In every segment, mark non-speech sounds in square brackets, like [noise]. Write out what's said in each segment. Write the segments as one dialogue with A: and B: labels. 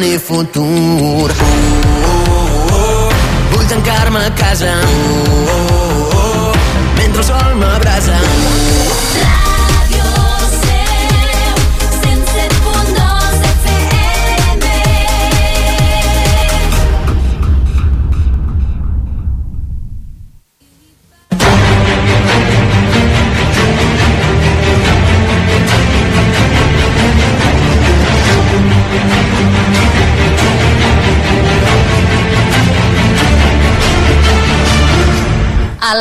A: ni futur. Oh, oh, oh. Vull tancar-me a casa. Oh, oh, oh. Mentre el sol m'abrasa.
B: Radio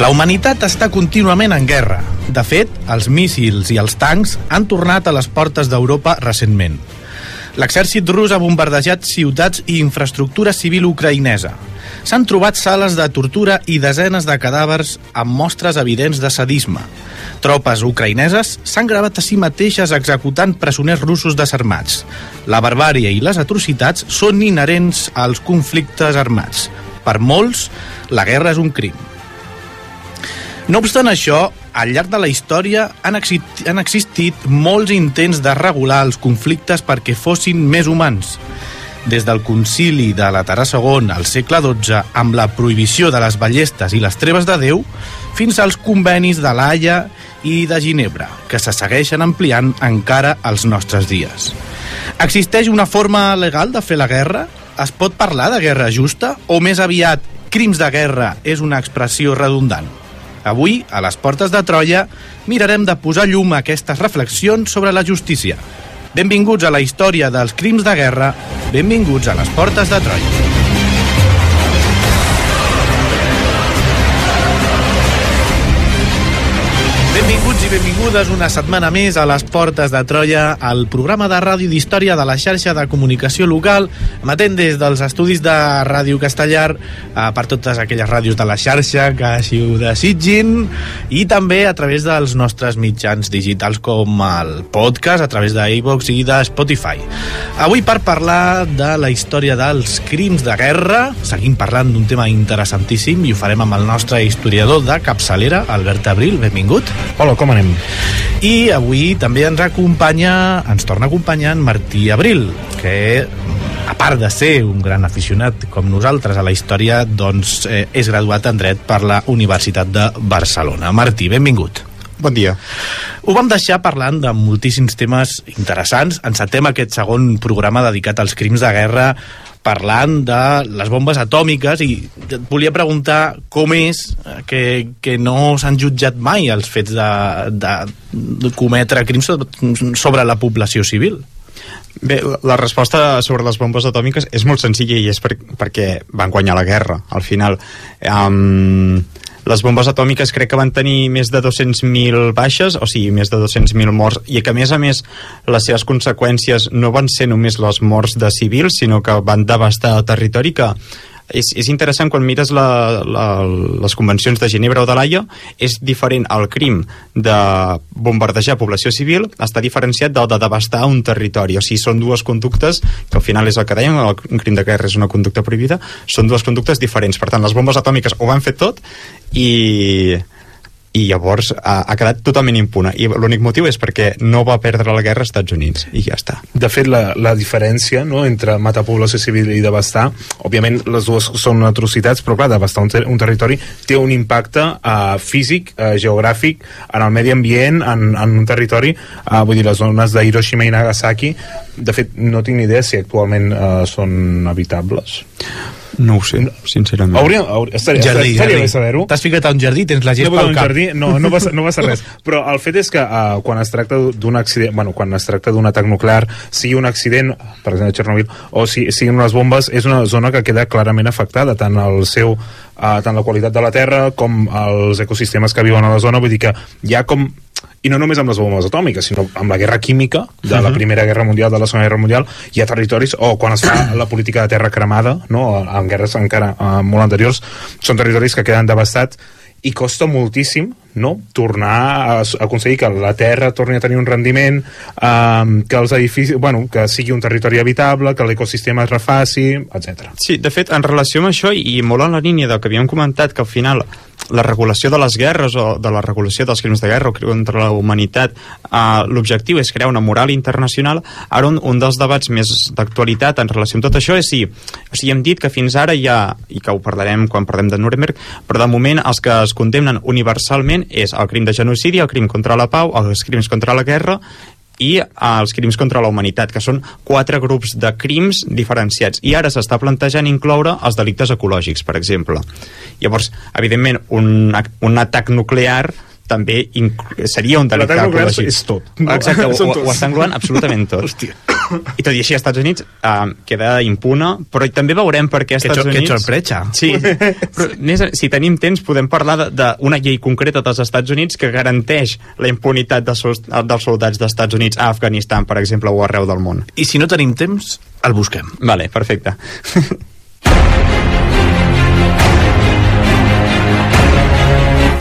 C: La humanitat està contínuament en guerra. De fet, els míssils i els tancs han tornat a les portes d'Europa recentment. L'exèrcit rus ha bombardejat ciutats i infraestructura civil ucraïnesa. S'han trobat sales de tortura i desenes de cadàvers amb mostres evidents de sadisme. Tropes ucraïneses s'han gravat a si mateixes executant presoners russos desarmats. La barbària i les atrocitats són inherents als conflictes armats. Per molts, la guerra és un crim. No obstant això, al llarg de la història han, exi- han existit molts intents de regular els conflictes perquè fossin més humans. Des del concili de la Terra II al segle XII, amb la prohibició de les ballestes i les treves de Déu, fins als convenis de l'Haia i de Ginebra, que se segueixen ampliant encara als nostres dies. Existeix una forma legal de fer la guerra? Es pot parlar de guerra justa? O més aviat, crims de guerra és una expressió redundant? Avui, a les portes de Troia, mirarem de posar llum a aquestes reflexions sobre la justícia. Benvinguts a la història dels crims de guerra, benvinguts a les portes de Troia. Benvingudes una setmana més a les Portes de Troia, al programa de ràdio d'història de la xarxa de comunicació local, emetent des dels estudis de Ràdio Castellar eh, per totes aquelles ràdios de la xarxa que així ho desitgin i també a través dels nostres mitjans digitals com el podcast, a través d'iVox i de Spotify. Avui per parlar de la història dels crims de guerra, seguim parlant d'un tema interessantíssim i ho farem amb el nostre historiador de capçalera, Albert Abril, benvingut.
D: Hola, com anem?
C: I avui també ens acompanya, ens torna a acompanyar en Martí Abril, que a part de ser un gran aficionat com nosaltres a la història, doncs eh, és graduat en dret per la Universitat de Barcelona. Martí, benvingut.
D: Bon dia.
C: Ho vam deixar parlant de moltíssims temes interessants. Encetem aquest segon programa dedicat als crims de guerra parlant de les bombes atòmiques i et volia preguntar com és que, que no s'han jutjat mai els fets de, de, cometre crims sobre, la població civil.
D: Bé, la resposta sobre les bombes atòmiques és molt senzilla i és per, perquè van guanyar la guerra, al final. Um, les bombes atòmiques crec que van tenir més de 200.000 baixes, o sigui, més de 200.000 morts, i que a més a més les seves conseqüències no van ser només les morts de civils, sinó que van devastar el territori que és, és interessant quan mires la, la, les convencions de Ginebra o de l'Haia és diferent el crim de bombardejar població civil està diferenciat del de devastar un territori. O sigui, són dues conductes que al final és el que dèiem, el, crim de guerra és una conducta prohibida són dues conductes diferents. Per tant les bombes atòmiques ho van fer tot i i llavors ha, ha quedat totalment impuna i l'únic motiu és perquè no va perdre la guerra als Estats Units. I ja està.
E: De fet, la, la diferència no, entre matar població civil i devastar, òbviament les dues són atrocitats, però clar, devastar un, ter un territori té un impacte uh, físic, uh, geogràfic, en el medi ambient, en, en un territori, uh, vull dir, les zones de Hiroshima i Nagasaki, de fet, no tinc ni idea si actualment uh, són habitables.
D: No ho sé, sincerament
E: Hauríem, hauríem, estaria,
C: Jardí,
E: estaria
C: jardí.
E: bé saber-ho.
C: T'has ficat a un jardí, tens la
E: no,
C: gespa
E: però
C: al cap.
E: jardí, no, no, passa, no passa res [laughs] però el fet és que uh, quan es tracta d'un accident bueno, quan es tracta d'un atac nuclear sigui un accident, per exemple a Chernobyl o si, siguin unes bombes, és una zona que queda clarament afectada, tant el seu uh, tant la qualitat de la terra com els ecosistemes que viuen a la zona, vull dir que hi ha com i no només amb les bombes atòmiques, sinó amb la guerra química de la Primera Guerra Mundial, de la Segona Guerra Mundial, hi ha territoris, o quan es fa [clears throat] la política de terra cremada, no? en guerres encara uh, molt anteriors, són territoris que queden devastats i costa moltíssim no? tornar a aconseguir que la terra torni a tenir un rendiment um, que els edificis, bueno, que sigui un territori habitable, que l'ecosistema es refaci, etc.
D: Sí, de fet, en relació amb això, i molt en la línia del que havíem comentat, que al final la regulació de les guerres o de la regulació dels crims de guerra o contra la humanitat, eh, l'objectiu és crear una moral internacional. Ara, un, un dels debats més d'actualitat en relació amb tot això és si... O sigui, hem dit que fins ara ha, i que ho parlarem quan parlem de Nuremberg, però de moment els que es condemnen universalment és el crim de genocidi, el crim contra la pau, els crims contra la guerra i els crims contra la humanitat, que són quatre grups de crims diferenciats. I ara s'està plantejant incloure els delictes ecològics, per exemple. Llavors, evidentment, un, un atac nuclear també seria un delicte ecològic.
E: és tot, no?
D: Exacte, ho, [laughs] ho,
E: tots.
D: ho està engloant absolutament tot.
C: Hòstia.
D: I tot i així, als Estats Units uh, queda impune, però també veurem per què als
C: Que
D: Estats
C: que
D: Units...
C: sorpresa.
D: Sí, però més, si tenim temps podem parlar de- d'una llei concreta dels Estats Units que garanteix la impunitat dels, dels soldats dels Estats Units a Afganistan, per exemple, o arreu del món.
C: I si no tenim temps, el busquem.
D: Vale, perfecte. [laughs]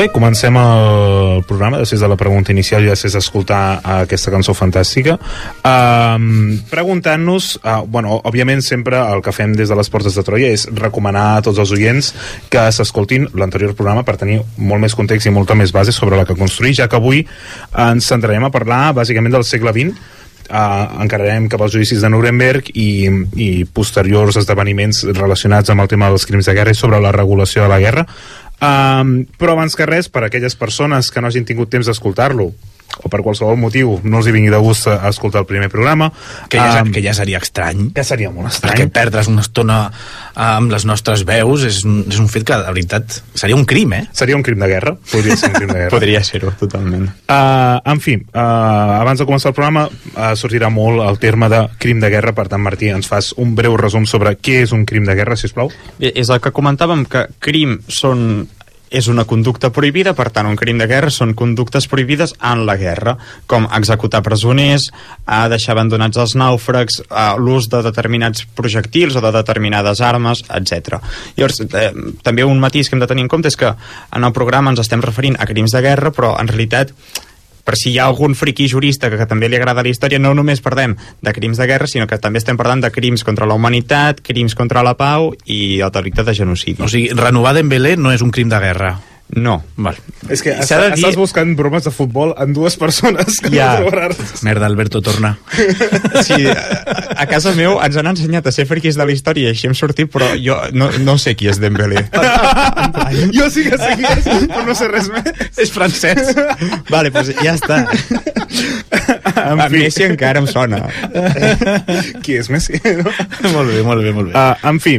E: Bé, comencem el programa després de la pregunta inicial i després d'escoltar aquesta cançó fantàstica. Um, preguntant-nos uh, bueno, òbviament sempre el que fem des de les portes de Troia és recomanar a tots els oients que s'escoltin l'anterior programa per tenir molt més context i molta més base sobre la que construir, ja que avui ens centrarem a parlar bàsicament del segle XX Uh, encararem cap als judicis de Nuremberg i, i posteriors esdeveniments relacionats amb el tema dels crims de guerra i sobre la regulació de la guerra Um, però abans que res, per a aquelles persones que no hagin tingut temps d'escoltar-lo o per qualsevol motiu no els hi vingui de gust a escoltar el primer programa
C: Que ja,
E: um,
C: que ja seria estrany.
E: que seria molt
C: Perquè
E: estrany
C: perdre's una estona amb les nostres veus és un, és un fet que, de veritat, seria un crim, eh?
E: seria un crim de guerra podria ser un crim de guerra [laughs]
D: Podria ser-ho, totalment.
E: Uh, en fi, uh, abans de començar el programa uh, sortirà molt el terme de crim de guerra, per tant Martí ens fas un breu resum sobre què és un crim de guerra, si us plau
D: Bé, és el que comentàvem, que crim són és una conducta prohibida, per tant, un crim de guerra són conductes prohibides en la guerra, com executar presoners, a deixar abandonats els nàufrags, a l'ús de determinats projectils o de determinades armes, etc. Llavors, eh, també un matís que hem de tenir en compte és que en el programa ens estem referint a crims de guerra, però en realitat per si hi ha algun friqui jurista que, que també li agrada la història, no només parlem de crims de guerra, sinó que també estem parlant de crims contra la humanitat, crims contra la pau i el delicte de genocidi.
C: O sigui, renovar Dembélé no és un crim de guerra.
D: No.
C: Val.
E: és que està,
D: dir-
E: estàs buscant bromes de futbol en dues persones que
D: Ja.
E: no trobaràs
C: Merda, Alberto, torna. [laughs]
D: Sí, a, a casa meu ens han ensenyat a ser friquis de la història i així hem sortit, però jo no, no sé qui és Dembélé. [laughs]
E: jo sí que sé qui és, però no sé res més
C: és francès.
D: vale, doncs ja està.
E: en
D: A
E: fi,
D: Messi encara em sona.
E: qui és Messi? No?
C: molt bé, molt bé, molt bé.
E: Uh, en fi,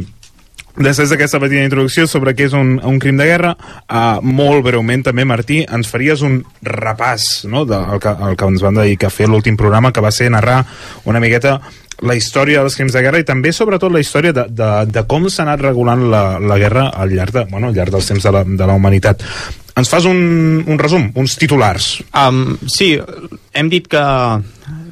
E: després d'aquesta petita introducció sobre què és un, un crim de guerra, uh, molt breument també, Martí, ens faries un repàs no, del que, el que ens van dedicar a fer l'últim programa, que va ser narrar una miqueta la història dels crims de guerra i també, sobretot, la història de, de, de com s'ha anat regulant la, la guerra al llarg, de, bueno, al llarg dels temps de la, de la humanitat. Ens fas un, un resum, uns titulars.
D: Um, sí, hem dit que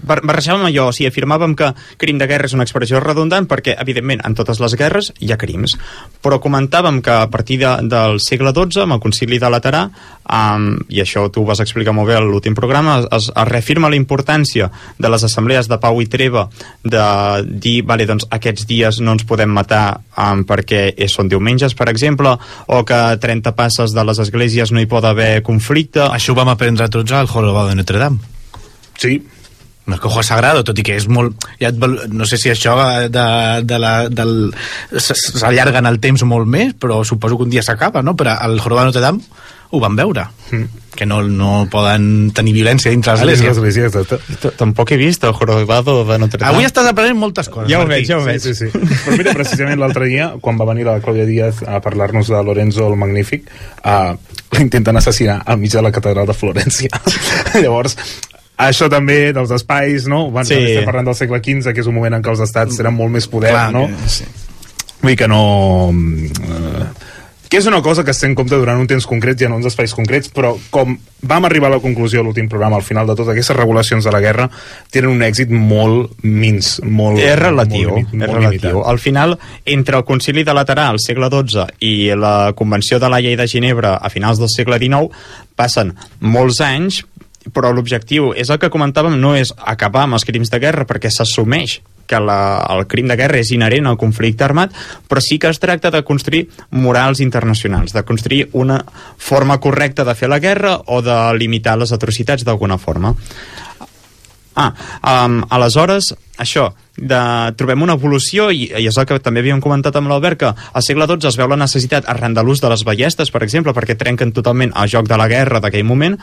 D: barrejàvem allò, o sigui, afirmàvem que crim de guerra és una expressió redundant perquè, evidentment, en totes les guerres hi ha crims, però comentàvem que a partir de, del segle XII, amb el concili de Laterà, um, i això tu ho vas explicar molt bé a l'últim programa, es, es reafirma la importància de les assemblees de pau i treva de dir, vale, doncs aquests dies no ens podem matar um, perquè són diumenges, per exemple, o que a 30 passes de les esglésies no hi pot haver conflicte.
C: Això ho vam aprendre tots al Jorobado de Notre Dame.
E: Sí,
C: No és que sagrado, tot i que és molt... Ja et, val- no sé si això de, de la, del, s'allarga en el temps molt més, però suposo que un dia s'acaba, no? Però al Jorobado de Notre Dame ho van veure, mm. que no, no poden tenir violència dintre
E: a
C: l'església.
E: l'església,
D: Tampoc he vist el jorobado de Notre Dame.
C: Avui estàs aprenent moltes coses,
D: Ja ho
C: Martí.
D: veig, ja ho veig.
E: Sí, sí, sí. Però mira, precisament l'altre dia, quan va venir la Clàudia Díaz a parlar-nos de Lorenzo el Magnífic, [laughs] uh, l'intenten assassinar al mig de la catedral de Florència. [laughs] Llavors, això també dels espais, no? Bueno,
D: Sí.
E: Estem parlant del segle XV, que és un moment en què els estats tenen molt més poder,
C: Clar,
E: no?
C: que- sí.
E: Vull que no... Eh, que és una cosa que es té en compte durant un temps concret i en uns espais concrets, però com vam arribar a la conclusió a l'últim programa, al final de tot, aquestes regulacions de la guerra tenen un èxit molt mins, molt...
D: és relatiu,
E: molt, limi-
D: és
E: molt
D: relatiu.
E: limitat.
D: Al final, entre el concili de Laterà al segle XII i la Convenció de la Llei de Ginebra a finals del segle XIX passen molts anys, però l'objectiu és el que comentàvem, no és acabar amb els crims de guerra perquè s'assumeix que la, el crim de guerra és inherent al conflicte armat, però sí que es tracta de construir morals internacionals, de construir una forma correcta de fer la guerra o de limitar les atrocitats d'alguna forma. Ah, um, aleshores, això, de, trobem una evolució, i, i és el que també havíem comentat amb l'Albert, que al segle XII es veu la necessitat arran de l'ús de les ballestes, per exemple, perquè trenquen totalment el joc de la guerra d'aquell moment,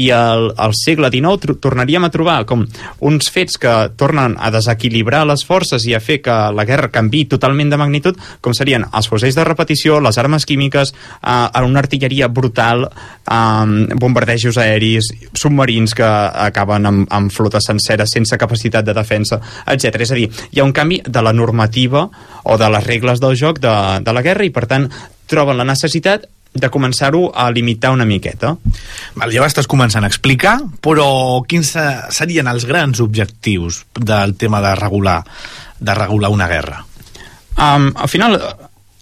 D: i al, al segle XIX tornaríem a trobar com uns fets que tornen a desequilibrar les forces i a fer que la guerra canvi totalment de magnitud, com serien els fusells de repetició, les armes químiques, eh, una artilleria brutal, eh, bombardejos aeris, submarins que acaben amb, amb flotes senceres sense capacitat de defensa, etc. És a dir, hi ha un canvi de la normativa o de les regles del joc de, de la guerra i, per tant, troben la necessitat de començar-ho a limitar una miqueta.
C: Val, ja ho estàs començant a explicar, però quins se- serien els grans objectius del tema de regular, de regular una guerra?
D: Um, al final,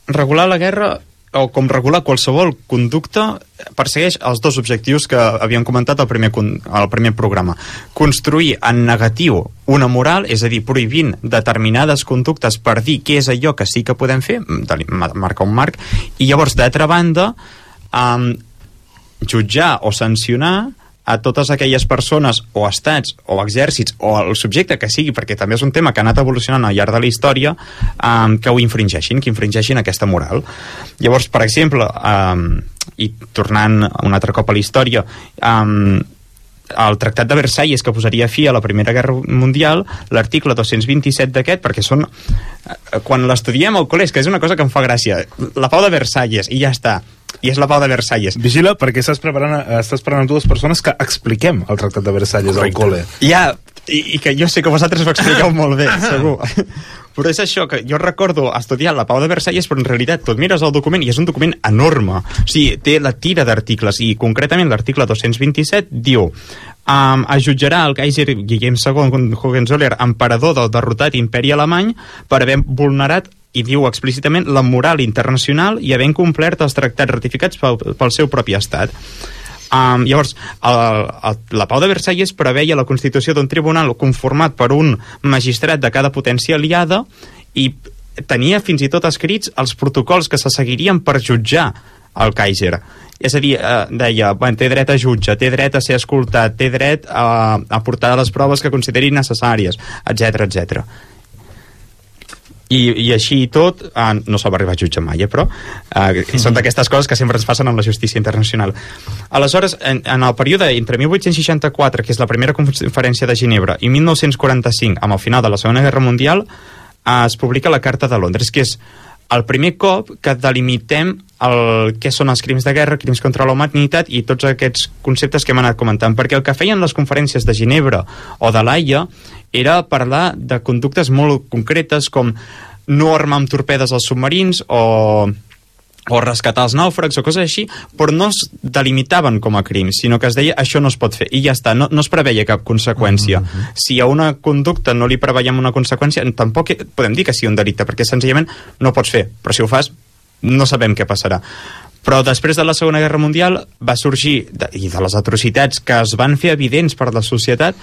D: regular la guerra o com regular qualsevol conducta persegueix els dos objectius que havíem comentat al primer, al primer programa. Construir en negatiu una moral, és a dir, prohibint determinades conductes per dir què és allò que sí que podem fer, ma- marcar un marc, i llavors, d'altra banda, um, jutjar o sancionar a totes aquelles persones o estats o exèrcits o el subjecte que sigui, perquè també és un tema que ha anat evolucionant al llarg de la història, um, que ho infringeixin, que infringeixin aquesta moral. Llavors, per exemple, um, i tornant un altre cop a la història, um, el Tractat de Versalles que posaria fi a la Primera Guerra Mundial, l'article 227 d'aquest, perquè són... eh, Quan l'estudiem al col·le, és que és una cosa que em fa gràcia. La pau de Versalles, i ja està. I és la pau de Versalles.
E: Vigila, perquè estàs preparant, estàs preparant dues persones que expliquem el Tractat de Versalles al col·le.
D: Ja, i, i que jo sé que vosaltres ho expliqueu molt bé, [laughs] segur. Però és això, que jo recordo estudiar la Pau de Versalles, però en realitat tu mires el document i és un document enorme. O sigui, té la tira d'articles i concretament l'article 227 diu um, es jutjarà el Kaiser Guillem II Hohenzollern, emperador del derrotat imperi alemany, per haver vulnerat i diu explícitament la moral internacional i haver incomplert els tractats ratificats pel, pel seu propi estat. Um, llavors, el, el, la Pau de Versalles preveia la constitució d'un tribunal conformat per un magistrat de cada potència aliada i tenia fins i tot escrits els protocols que se seguirien per jutjar el Kaiser. És a dir, eh, deia, bueno, té dret a jutge, té dret a ser escoltat, té dret a, a portar les proves que consideri necessàries, etc etc. I, i així i tot, eh, no se'l va arribar a jutjar mai, eh, però eh, són d'aquestes coses que sempre ens passen amb la justícia internacional. Aleshores, en, en el període entre 1864, que és la primera conferència de Ginebra, i 1945, amb el final de la Segona Guerra Mundial, eh, es publica la Carta de Londres, que és el primer cop que delimitem el, què són els crims de guerra, crims contra la humanitat i tots aquests conceptes que hem anat comentant, perquè el que feien les conferències de Ginebra o de l'AIA era parlar de conductes molt concretes com no armar amb torpedes els submarins o o rescatar els nàufrags o coses així, però no es delimitaven com a crims, sinó que es deia això no es pot fer, i ja està, no, no es preveia cap conseqüència. Mm -hmm. Si a una conducta no li preveiem una conseqüència, tampoc podem dir que sigui un delicte, perquè senzillament no pots fer, però si ho fas, no sabem què passarà. Però després de la Segona Guerra Mundial va sorgir, i de les atrocitats que es van fer evidents per la societat,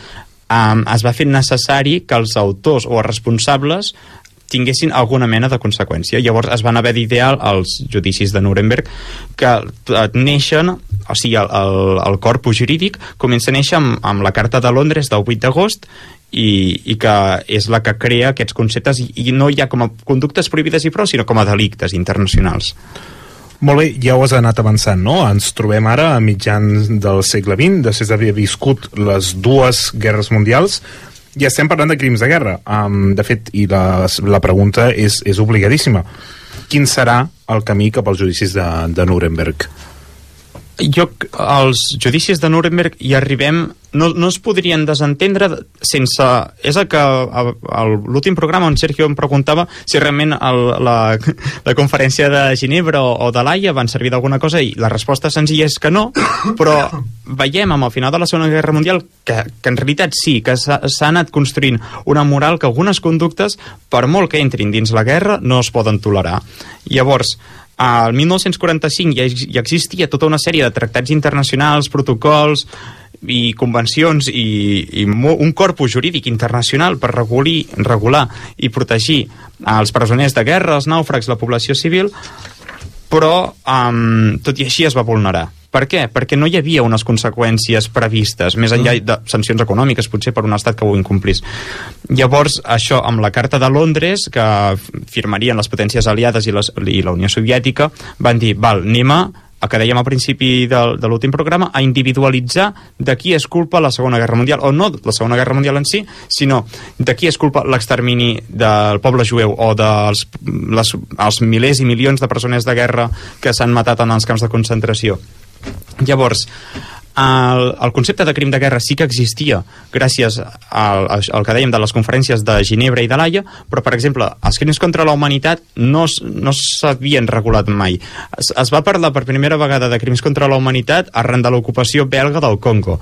D: um, es va fer necessari que els autors o els responsables tinguessin alguna mena de conseqüència. Llavors es van haver d'idear els judicis de Nuremberg que eh, neixen, o sigui, el, el, el corpus jurídic comença a néixer amb, amb la Carta de Londres del 8 d'agost i, i que és la que crea aquests conceptes i, i no ja com a conductes prohibides i prou, sinó com a delictes internacionals.
E: Molt bé, ja ho has anat avançant, no? Ens trobem ara a mitjans del segle XX, després d'haver viscut les dues guerres mundials, i estem parlant de crims de guerra. Um, de fet, i la, la pregunta és, és obligadíssima. Quin serà el camí cap als judicis de, de Nuremberg?
D: Jo, als judicis de Nuremberg hi arribem no, no es podrien desentendre sense... És el que l'últim programa on Sergio em preguntava si realment el, la, la conferència de Ginebra o, o de l'Aia van servir d'alguna cosa i la resposta senzilla és que no, però veiem amb el final de la Segona Guerra Mundial que, que en realitat sí, que s'ha anat construint una moral que algunes conductes, per molt que entrin dins la guerra, no es poden tolerar. Llavors, al 1945 ja, ja existia tota una sèrie de tractats internacionals, protocols i convencions i, i un corpus jurídic internacional per regular, regular i protegir els presoners de guerra, els nàufrags, la població civil, però um, tot i així es va vulnerar. Per què? Perquè no hi havia unes conseqüències previstes, més enllà de sancions econòmiques, potser per un estat que ho incomplís. Llavors, això, amb la Carta de Londres, que firmarien les potències aliades i, les, i la Unió Soviètica, van dir, val, anem a el que dèiem al principi de, de l'últim programa, a individualitzar de qui és culpa la Segona Guerra Mundial, o no la Segona Guerra Mundial en si, sinó de qui és culpa l'extermini del poble jueu o dels les, els milers i milions de persones de guerra que s'han matat en els camps de concentració. Llavors, el, el concepte de crim de guerra sí que existia gràcies al, al que dèiem de les conferències de Ginebra i de l'Haia, però, per exemple, els crims contra la humanitat no, no s'havien regulat mai. Es, es va parlar per primera vegada de crims contra la humanitat arran de l'ocupació belga del Congo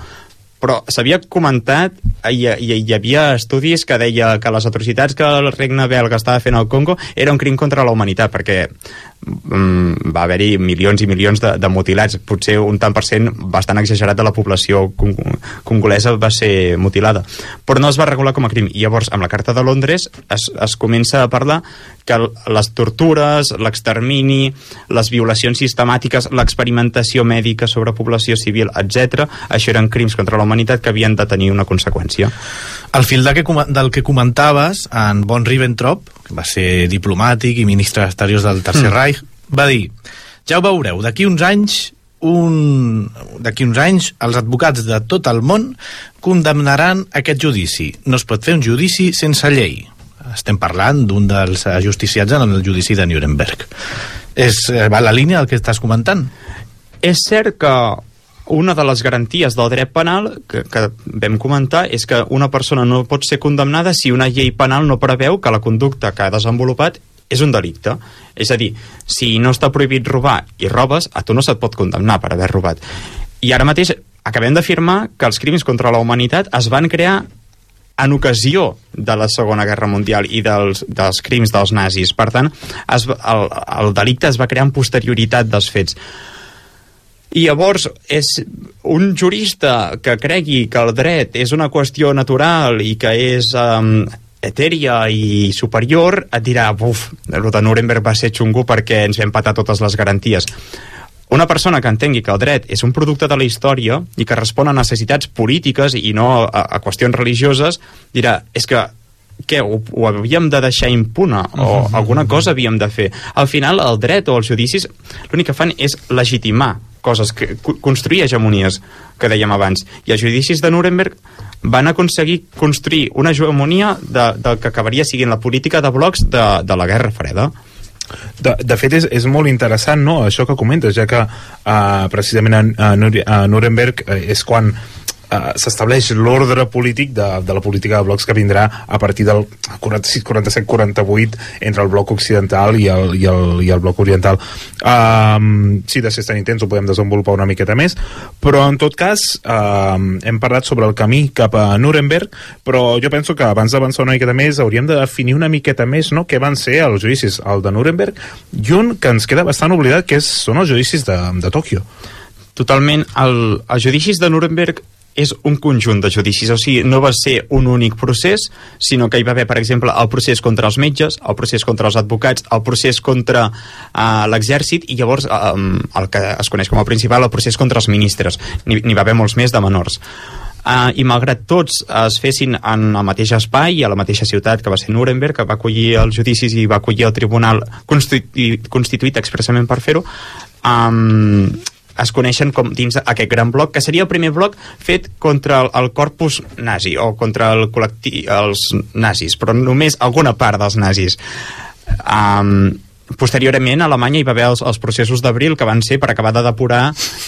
D: però s'havia comentat i, i, hi havia estudis que deia que les atrocitats que el regne belga estava fent al Congo era un crim contra la humanitat perquè va haver-hi milions i milions de, de mutilats, potser un tant per cent bastant exagerat de la població cong congolesa va ser mutilada, però no es va regular com a crim. I llavors, amb la Carta de Londres es, es comença a parlar que les tortures, l'extermini, les violacions sistemàtiques, l'experimentació mèdica sobre població civil, etc, això eren crims contra la humanitat que havien de tenir una conseqüència.
C: Al fil de que, del que comentaves, en Von Ribbentrop, que va ser diplomàtic i ministre d'Exteriors del Tercer mm. Reich, va dir ja ho veureu, d'aquí uns anys un... d'aquí uns anys els advocats de tot el món condemnaran aquest judici. No es pot fer un judici sense llei. Estem parlant d'un dels ajusticiats en el judici de Nuremberg. És, eh, va la línia del que estàs comentant?
D: És cert que una de les garanties del dret penal que, que vam comentar és que una persona no pot ser condemnada si una llei penal no preveu que la conducta que ha desenvolupat és un delicte. És a dir, si no està prohibit robar i robes, a tu no se't pot condemnar per haver robat. I ara mateix acabem d'afirmar que els crims contra la humanitat es van crear en ocasió de la Segona Guerra Mundial i dels, dels crims dels nazis. Per tant, es, el, el delicte es va crear en posterioritat dels fets. I llavors és un jurista que cregui que el dret és una qüestió natural i que és um, etèria i superior, et dirà, buf, el de Nuremberg va ser xungo perquè ens vam patar totes les garanties. Una persona que entengui que el dret és un producte de la història i que respon a necessitats polítiques i no a, a qüestions religioses, dirà, és que què, ho, ho havíem de deixar impune o uh -huh. alguna cosa havíem de fer. Al final, el dret o els judicis l'únic que fan és legitimar coses, que, construir hegemonies, que dèiem abans. I els judicis de Nuremberg van aconseguir construir una hegemonia de, del que acabaria siguent la política de blocs de, de la Guerra Freda.
E: De, de fet, és, és molt interessant no, això que comentes, ja que uh, precisament a, a, Nuremberg uh, és quan eh, s'estableix l'ordre polític de, de la política de blocs que vindrà a partir del 46, 47, 48 entre el bloc occidental i el, i el, i el bloc oriental. Um, si de ser tan intens ho podem desenvolupar una miqueta més. Però en tot cas um, hem parlat sobre el camí cap a Nuremberg però jo penso que abans d'avançar una miqueta més hauríem de definir una miqueta més no, què van ser els judicis, el de Nuremberg i un que ens queda bastant oblidat que és, són els judicis de, de Tòquio.
D: Totalment, el, els judicis de Nuremberg és un conjunt de judicis, o sigui, no va ser un únic procés, sinó que hi va haver, per exemple, el procés contra els metges, el procés contra els advocats, el procés contra uh, l'exèrcit i llavors uh, el que es coneix com a principal, el procés contra els ministres. N'hi va haver molts més de menors. Uh, I malgrat tots es fessin en el mateix espai i a la mateixa ciutat que va ser Nuremberg, que va acollir els judicis i va acollir el tribunal constitu constituït expressament per fer-ho, um, es coneixen com dins aquest gran bloc, que seria el primer bloc fet contra el, el corpus nazi o contra el col·lectiu, els nazis, però només alguna part dels nazis. Um, posteriorment a Alemanya hi va haver els, els processos d'abril que van ser per acabar de depurar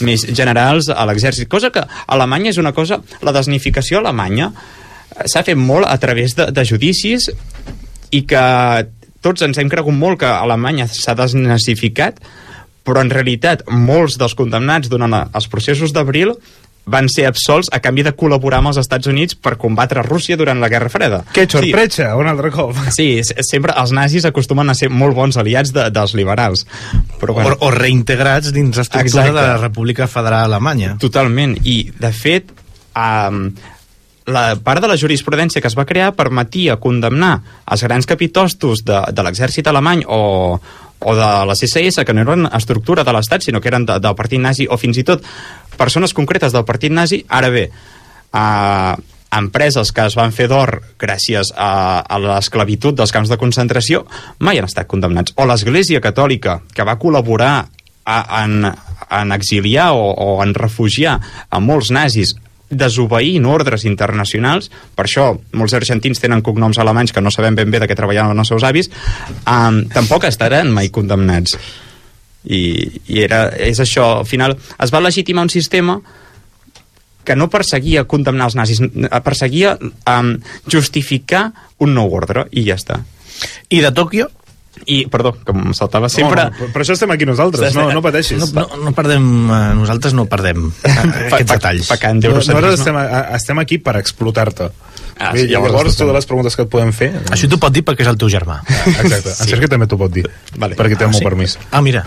D: més generals a l'exèrcit, cosa que Alemanya és una cosa, la desnificació a Alemanya eh, s'ha fet molt a través de, de judicis i que tots ens hem cregut molt que Alemanya s'ha desnazificat però en realitat molts dels condemnats durant els processos d'abril van ser absolts a canvi de col·laborar amb els Estats Units per combatre Rússia durant la Guerra Freda.
E: que sorpresa, sí. un altre cop
D: Sí, sempre els nazis acostumen a ser molt bons aliats de, dels liberals. Però,
C: O,
D: bueno,
C: o reintegrats dins l'estructura
D: Exacte.
C: de la República Federal Alemanya.
D: Totalment, i de fet um, la part de la jurisprudència que es va crear permetia condemnar els grans capitostos de, de l'exèrcit alemany o, o de la CSS, que no eren estructura de l'Estat, sinó que eren de, del partit nazi, o fins i tot persones concretes del partit nazi, ara bé, uh, empreses que es van fer d'or gràcies a, a l'esclavitud dels camps de concentració mai han estat condemnats. O l'Església Catòlica, que va col·laborar a, en, en exiliar o, o en refugiar a molts nazis desobeint ordres internacionals, per això molts argentins tenen cognoms alemanys que no sabem ben bé de què treballaven els seus avis, um, tampoc estaran mai condemnats. I, i era, és això, al final es va legitimar un sistema que no perseguia condemnar els nazis, eh, perseguia um, justificar un nou ordre, i ja està.
C: I de Tòquio?
D: I, perdó, que em saltava sempre...
E: no, no, per això estem aquí nosaltres, no, no pateixis
C: No, no, no perdem, eh, nosaltres no perdem eh, aquests detalls.
D: Pecant
E: No, nosaltres estem, estem aquí per explotar-te.
D: Ah, sí, llavors
E: totes les preguntes que et podem fer...
C: Això t'ho pot dir perquè és el teu germà.
E: Exacte, en Sergi també t'ho pot dir,
D: Vale.
E: perquè té el
C: Ah,
E: meu
C: sí?
E: permís.
C: Ah, mira.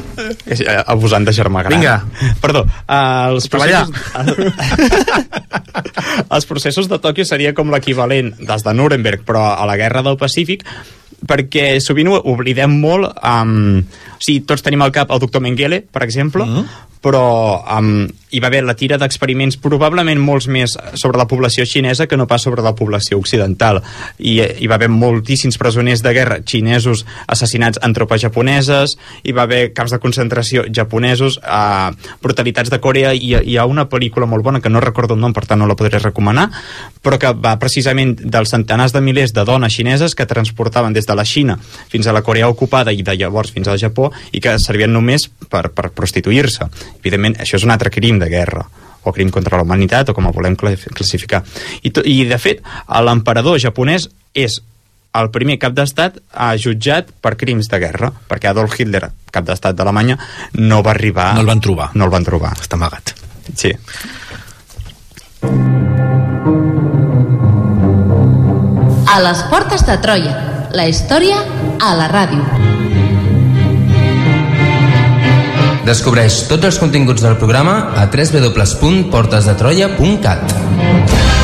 D: És, eh, abusant de germà gran.
C: Vinga. [laughs]
D: Perdó, uh, els
C: Treballar.
D: processos... [laughs] els processos de Tòquio seria com l'equivalent dels de Nuremberg, però a la Guerra del Pacífic, perquè sovint ho oblidem molt um, o sigui, tots tenim al cap el doctor Mengele, per exemple
C: Mhm.
D: Però um, hi va haver la tira d'experiments probablement molts més sobre la població xinesa que no pas sobre la població occidental. I eh, hi va haver moltíssims presoners de guerra xinesos assassinats en tropes japoneses hi va haver camps de concentració japonesos uh, brutalitats de Corea i hi ha una pel·lícula molt bona que no recordo el nom per tant no la podré recomanar però que va precisament dels centenars de milers de dones xineses que transportaven des de la Xina fins a la Corea ocupada i de llavors fins al Japó i que servien només per, per prostituir-se evidentment això és un altre crim de guerra o crim contra la humanitat o com el volem cla- classificar i, to, i de fet l'emperador japonès és el primer cap d'estat ha jutjat per crims de guerra perquè Adolf Hitler, cap d'estat d'Alemanya no va arribar...
C: No el van trobar.
D: no el van trobar
C: Està amagat.
D: sí.
F: A les portes de Troia. La història a la ràdio.
G: Descobreix tots els continguts del programa a www.portesdetroia.cat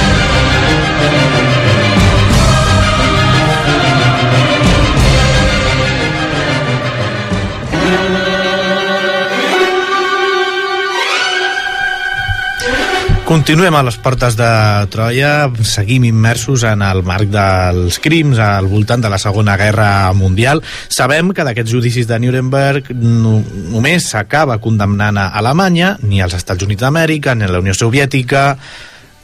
C: Continuem a les portes de Troia, seguim immersos en el marc dels crims al voltant de la Segona Guerra Mundial. Sabem que d'aquests judicis de Nuremberg no, només s'acaba condemnant a Alemanya, ni als Estats Units d'Amèrica, ni a la Unió Soviètica...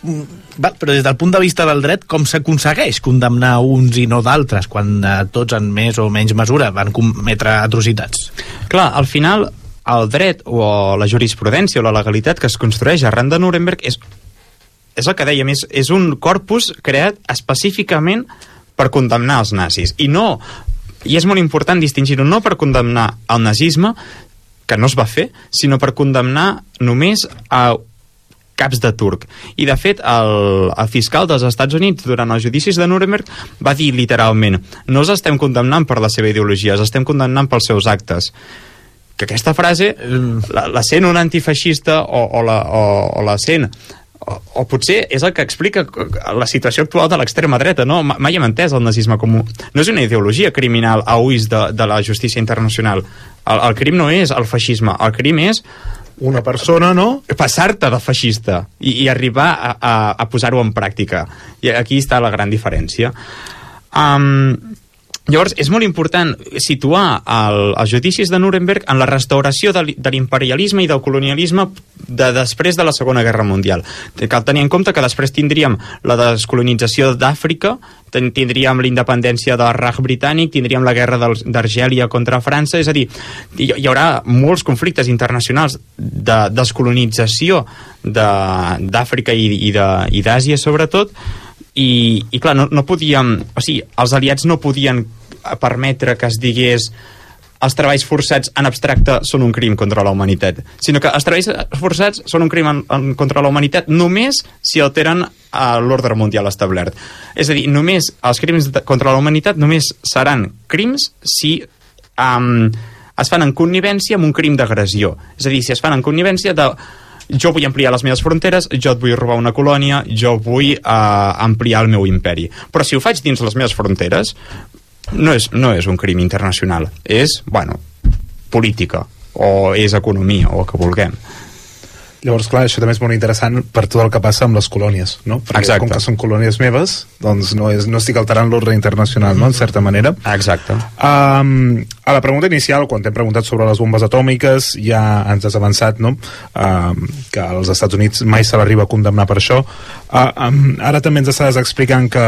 C: Mm, Val, però des del punt de vista del dret, com s'aconsegueix condemnar uns i no d'altres, quan eh, tots en més o menys mesura van cometre atrocitats?
D: Clar, al final, el dret o la jurisprudència o la legalitat que es construeix arran de Nuremberg és és el que dèiem, és, és un corpus creat específicament per condemnar els nazis. I no, i és molt important distingir-ho, no per condemnar el nazisme, que no es va fer, sinó per condemnar només a caps de turc. I, de fet, el, el fiscal dels Estats Units, durant els judicis de Nuremberg, va dir literalment no els estem condemnant per la seva ideologia, els estem condemnant pels seus actes que aquesta frase la, la sent un antifeixista o, o, la, o, o la sent o, o potser és el que explica la situació actual de l'extrema dreta, no? Ma- Mai hem entès el nazisme com... un- No és una ideologia criminal a ulls de, de la justícia internacional. El, el crim no és el feixisme, el crim és
E: Una persona, no?
D: passar-te de feixista i, i arribar a, a, a posar-ho en pràctica. I aquí està la gran diferència. Um, llavors, és molt important situar el, els judicis de Nuremberg en la restauració de, l'i- de l'imperialisme i del colonialisme de després de la Segona Guerra Mundial. Cal tenir en compte que després tindríem la descolonització d'Àfrica, tindríem la independència del Raj britànic, tindríem la guerra d'Argèlia contra França, és a dir, hi, hi haurà molts conflictes internacionals de descolonització de- d'Àfrica i, i de- i d'Àsia sobretot, i, i clar, no, no podíem o sigui, els aliats no podien permetre que es digués els treballs forçats en abstracte són un crim contra la humanitat, sinó que els treballs forçats són un crim en, en, contra la humanitat només si alteren l'ordre mundial establert. És a dir, només els crims de, contra la humanitat només seran crims si um, es fan en connivència amb un crim d'agressió. És a dir, si es fan en connivència de jo vull ampliar les meves fronteres, jo et vull robar una colònia, jo vull uh, ampliar el meu imperi. Però si ho faig dins les meves fronteres, no és, no és un crim internacional, és, bueno, política, o és economia, o el que vulguem.
E: Llavors, clar, això també és molt interessant per tot el que passa amb les colònies, no? Perquè
D: Exacte.
E: com que són colònies meves, doncs no, és, no estic alterant l'ordre internacional, no?, en certa manera.
D: Exacte.
E: Um, a la pregunta inicial, quan t'hem preguntat sobre les bombes atòmiques, ja ens has avançat, no?, um, que als Estats Units mai se l'arriba a condemnar per això. Uh, um, ara també ens estàs explicant que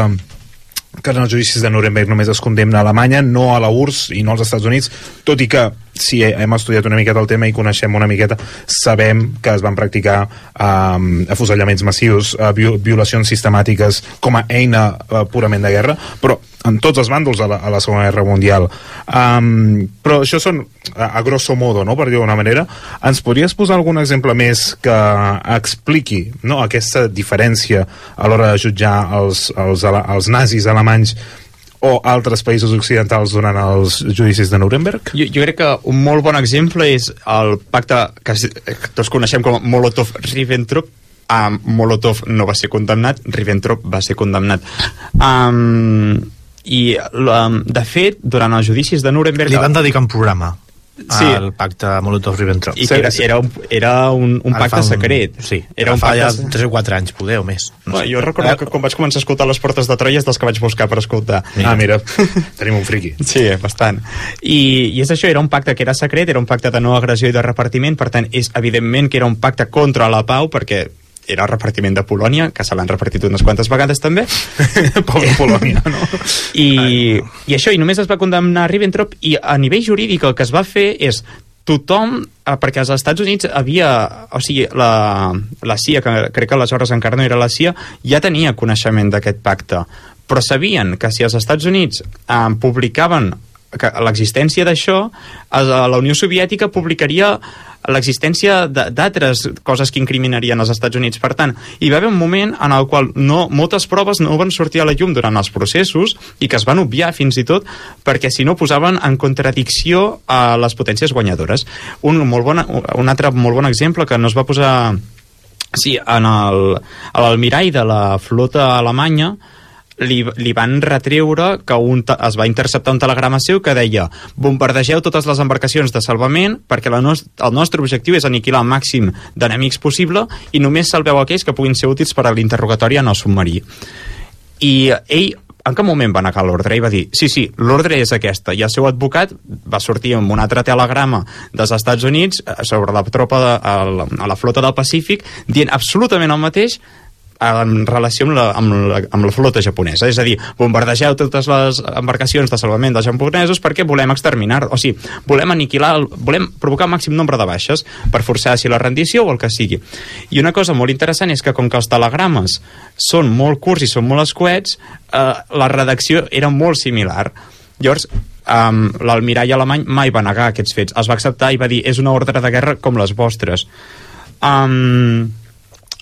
E: que en els judicis de Nuremberg només es condemna a Alemanya, no a la URSS i no als Estats Units, tot i que si hem estudiat una miqueta el tema i coneixem una miqueta, sabem que es van practicar um, afusellaments massius, uh, violacions sistemàtiques com a eina uh, purament de guerra, però en tots els bàndols a la, a la Segona Guerra Mundial. Um, però això són, a, a grosso modo, no? per dir d'una manera. Ens podries posar algun exemple més que expliqui no? aquesta diferència a l'hora de jutjar els, els, els nazis alemanys o altres països occidentals durant els judicis de Nuremberg?
D: Jo, jo crec que un molt bon exemple és el pacte que, es- que tots coneixem com a Molotov-Ribbentrop, um, Molotov no va ser condemnat, Ribbentrop va ser condemnat. Um, I, la, de fet, durant els judicis de Nuremberg...
C: Li van dedicar un programa
D: Sí.
C: al pacte Molotov-Ribbentrop.
D: I que era, era, un, era un, un pacte
C: fa
D: secret.
C: Sí,
D: era un pacte...
C: ja
D: se-
C: 3 o 4 anys, poder, o més.
D: No jo recordo que quan vaig començar a escoltar les portes de Troia és dels que vaig buscar per escoltar.
E: Ah, mira, [laughs] tenim un friqui.
D: Sí, bastant. I, I és això, era un pacte que era secret, era un pacte de no agressió i de repartiment, per tant, és evidentment que era un pacte contra la pau, perquè era el repartiment de Polònia, que se l'han repartit unes quantes vegades també, [laughs]
E: Pobre Polònia, no? [laughs]
D: i, i això, i només es va condemnar Ribbentrop, i a nivell jurídic el que es va fer és tothom, eh, perquè als Estats Units havia, o sigui, la, la CIA, que crec que aleshores encara no era la CIA, ja tenia coneixement d'aquest pacte, però sabien que si els Estats Units eh, publicaven l'existència d'això, la Unió Soviètica publicaria l'existència d'altres coses que incriminarien els Estats Units. Per tant, hi va haver un moment en el qual no, moltes proves no van sortir a la llum durant els processos i que es van obviar fins i tot perquè si no posaven en contradicció a les potències guanyadores. Un, molt bon, un altre molt bon exemple que no es va posar Sí, en l'almirall de la flota alemanya li, li van retreure que un, es va interceptar un telegrama seu que deia bombardegeu totes les embarcacions de salvament perquè la nos, el nostre objectiu és aniquilar el màxim d'enemics possible i només salveu aquells que puguin ser útils per a l'interrogatori en el submarí. I ell en cap moment va negar l'ordre i va dir sí, sí, l'ordre és aquesta i el seu advocat va sortir amb un altre telegrama dels Estats Units eh, sobre la tropa de, a, la, a la flota del Pacífic dient absolutament el mateix en relació amb la, amb, la, amb la flota japonesa. És a dir, bombardegeu totes les embarcacions de salvament dels japonesos perquè volem exterminar, o sigui, volem aniquilar, el- volem provocar el màxim nombre de baixes per forçar si la rendició o el que sigui. I una cosa molt interessant és que com que els telegrames són molt curts i són molt escuets, eh, la redacció era molt similar. Llavors, um, l'almirall alemany mai va negar aquests fets. Els va acceptar i va dir és una ordre de guerra com les vostres. Um,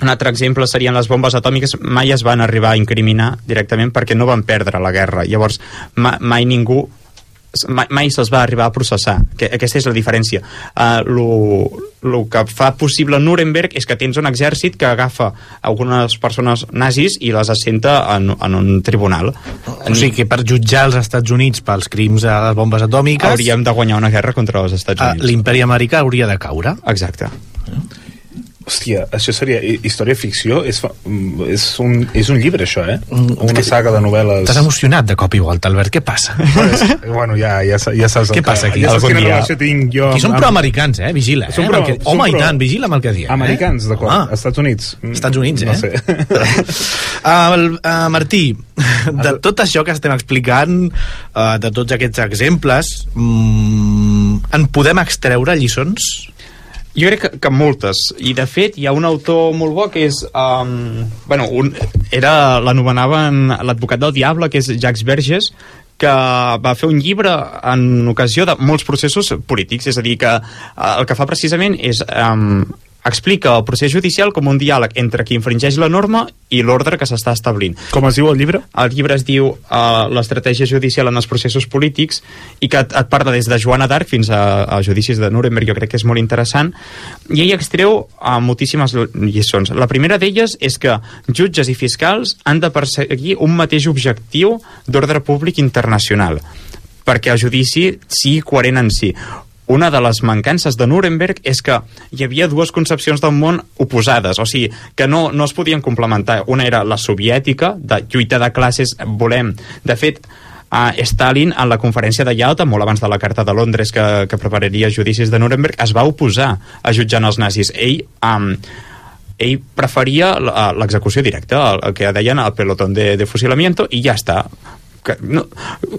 D: un altre exemple serien les bombes atòmiques. Mai es van arribar a incriminar directament perquè no van perdre la guerra. Llavors ma, mai ningú mai, mai se'ls va arribar a processar. Que, aquesta és la diferència. Uh, lo, lo que fa possible Nuremberg és que tens un exèrcit que agafa algunes persones nazis i les assenta en, en un tribunal.
C: O sigui que per jutjar els Estats Units pels crims a les bombes atòmiques
D: hauríem de guanyar una guerra contra els Estats
C: eh,
D: Units.
C: l'imperi americà hauria de caure.
D: exacte
E: Hòstia, això seria hi- història ficció? És, fa- mm, és, un, és un llibre, això, eh?
C: Mm,
E: Una saga de novel·les...
C: T'has emocionat de cop i volta, Albert, què passa? [laughs]
E: bueno, ja, ja, ja saps... el
C: Què passa aquí?
E: Ja saps quina
D: dia-
E: relació tinc jo...
C: Aquí són proamericans, eh? Vigila, eh?
E: Pro-
C: el que... Home, i
E: pro-
C: tant, vigila amb el que diem.
E: Americans, d'acord.
C: Ah.
E: Estats Units. Mm,
C: Estats Units, eh?
E: No sé. [laughs]
C: Uh, uh, Martí, de tot això que estem explicant, uh, de tots aquests exemples, mm, en podem extreure lliçons?
D: Jo crec que, que moltes, i de fet hi ha un autor molt bo que és um, bueno, un, era l'anomenaven l'advocat del diable, que és Jacques Verges que va fer un llibre en ocasió de molts processos polítics, és a dir, que eh, el que fa precisament és um, explica el procés judicial com un diàleg entre qui infringeix la norma i l'ordre que s'està establint.
E: Com es diu el llibre?
D: El llibre es diu uh, L'estratègia judicial en els processos polítics i que et, et parla des de Joana d'Arc fins a, a judicis de Nuremberg, jo crec que és molt interessant i ell extreu uh, moltíssimes lliçons. La primera d'elles és que jutges i fiscals han de perseguir un mateix objectiu d'ordre públic internacional perquè el judici sigui coherent en si una de les mancances de Nuremberg és que hi havia dues concepcions del món oposades, o sigui, que no, no es podien complementar. Una era la soviètica, de lluita de classes, volem... De fet, uh, Stalin, en la conferència de Yalta, molt abans de la Carta de Londres que, que prepararia judicis de Nuremberg, es va oposar a jutjar els nazis. Ell... Um, ell preferia l'execució directa, el, el que deien el pelotón de, de fusilamiento, i ja està. Que, no,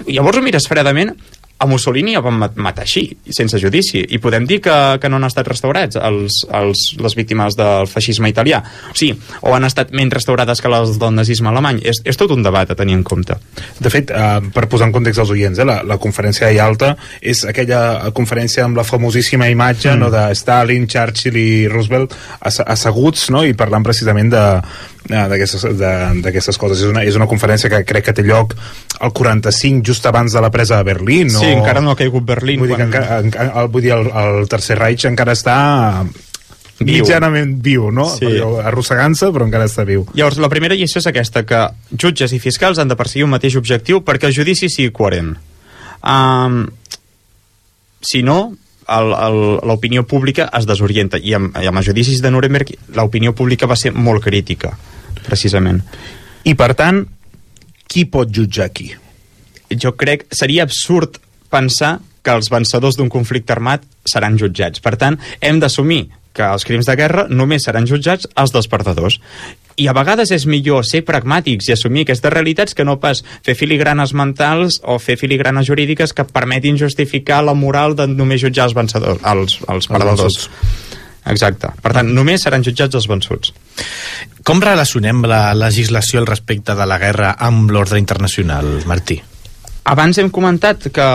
D: llavors ho mires fredament, a Mussolini el van mat- matar així, sense judici, i podem dir que, que no han estat restaurats els, els, les víctimes del feixisme italià. O sigui, o han estat menys restaurades que les del nazisme alemany. És, és tot un debat a tenir en compte.
E: De fet, eh, per posar en context als oients, eh, la, la conferència de Yalta és aquella conferència amb la famosíssima imatge mm. no, de Stalin, Churchill i Roosevelt asse- asseguts no, i parlant precisament de eh, d'aquestes de- d'aquestes coses. És una, és una conferència que crec que té lloc al 45, just abans de la presa de Berlín. No?
D: Sí, encara no ha caigut Berlín.
E: Vull dir, que
D: quan-
E: encara, encara, el, vull dir el, el Tercer Reich encara està
D: Viu.
E: mitjanament viu, no?
D: Sí.
E: Arrossegant-se, però encara està viu.
D: Llavors, la primera lliçó és aquesta, que jutges i fiscals han de perseguir un mateix objectiu perquè el judici sigui coherent. Um, si no, l'opinió pública es desorienta. I amb, i amb els judicis de Nuremberg l'opinió pública va ser molt crítica, precisament.
E: I, per tant, qui pot jutjar qui?
D: Jo crec seria absurd pensar que els vencedors d'un conflicte armat seran jutjats. Per tant, hem d'assumir que els crims de guerra només seran jutjats els dels perdedors. I a vegades és millor ser pragmàtics i assumir aquestes realitats que no pas fer filigranes mentals o fer filigranes jurídiques que permetin justificar la moral de només jutjar els vencedors, els, els perdedors. Exacte. Per tant, només seran jutjats els vençuts.
C: Com relacionem la legislació al respecte de la guerra amb l'ordre internacional, Martí?
D: Abans hem comentat que,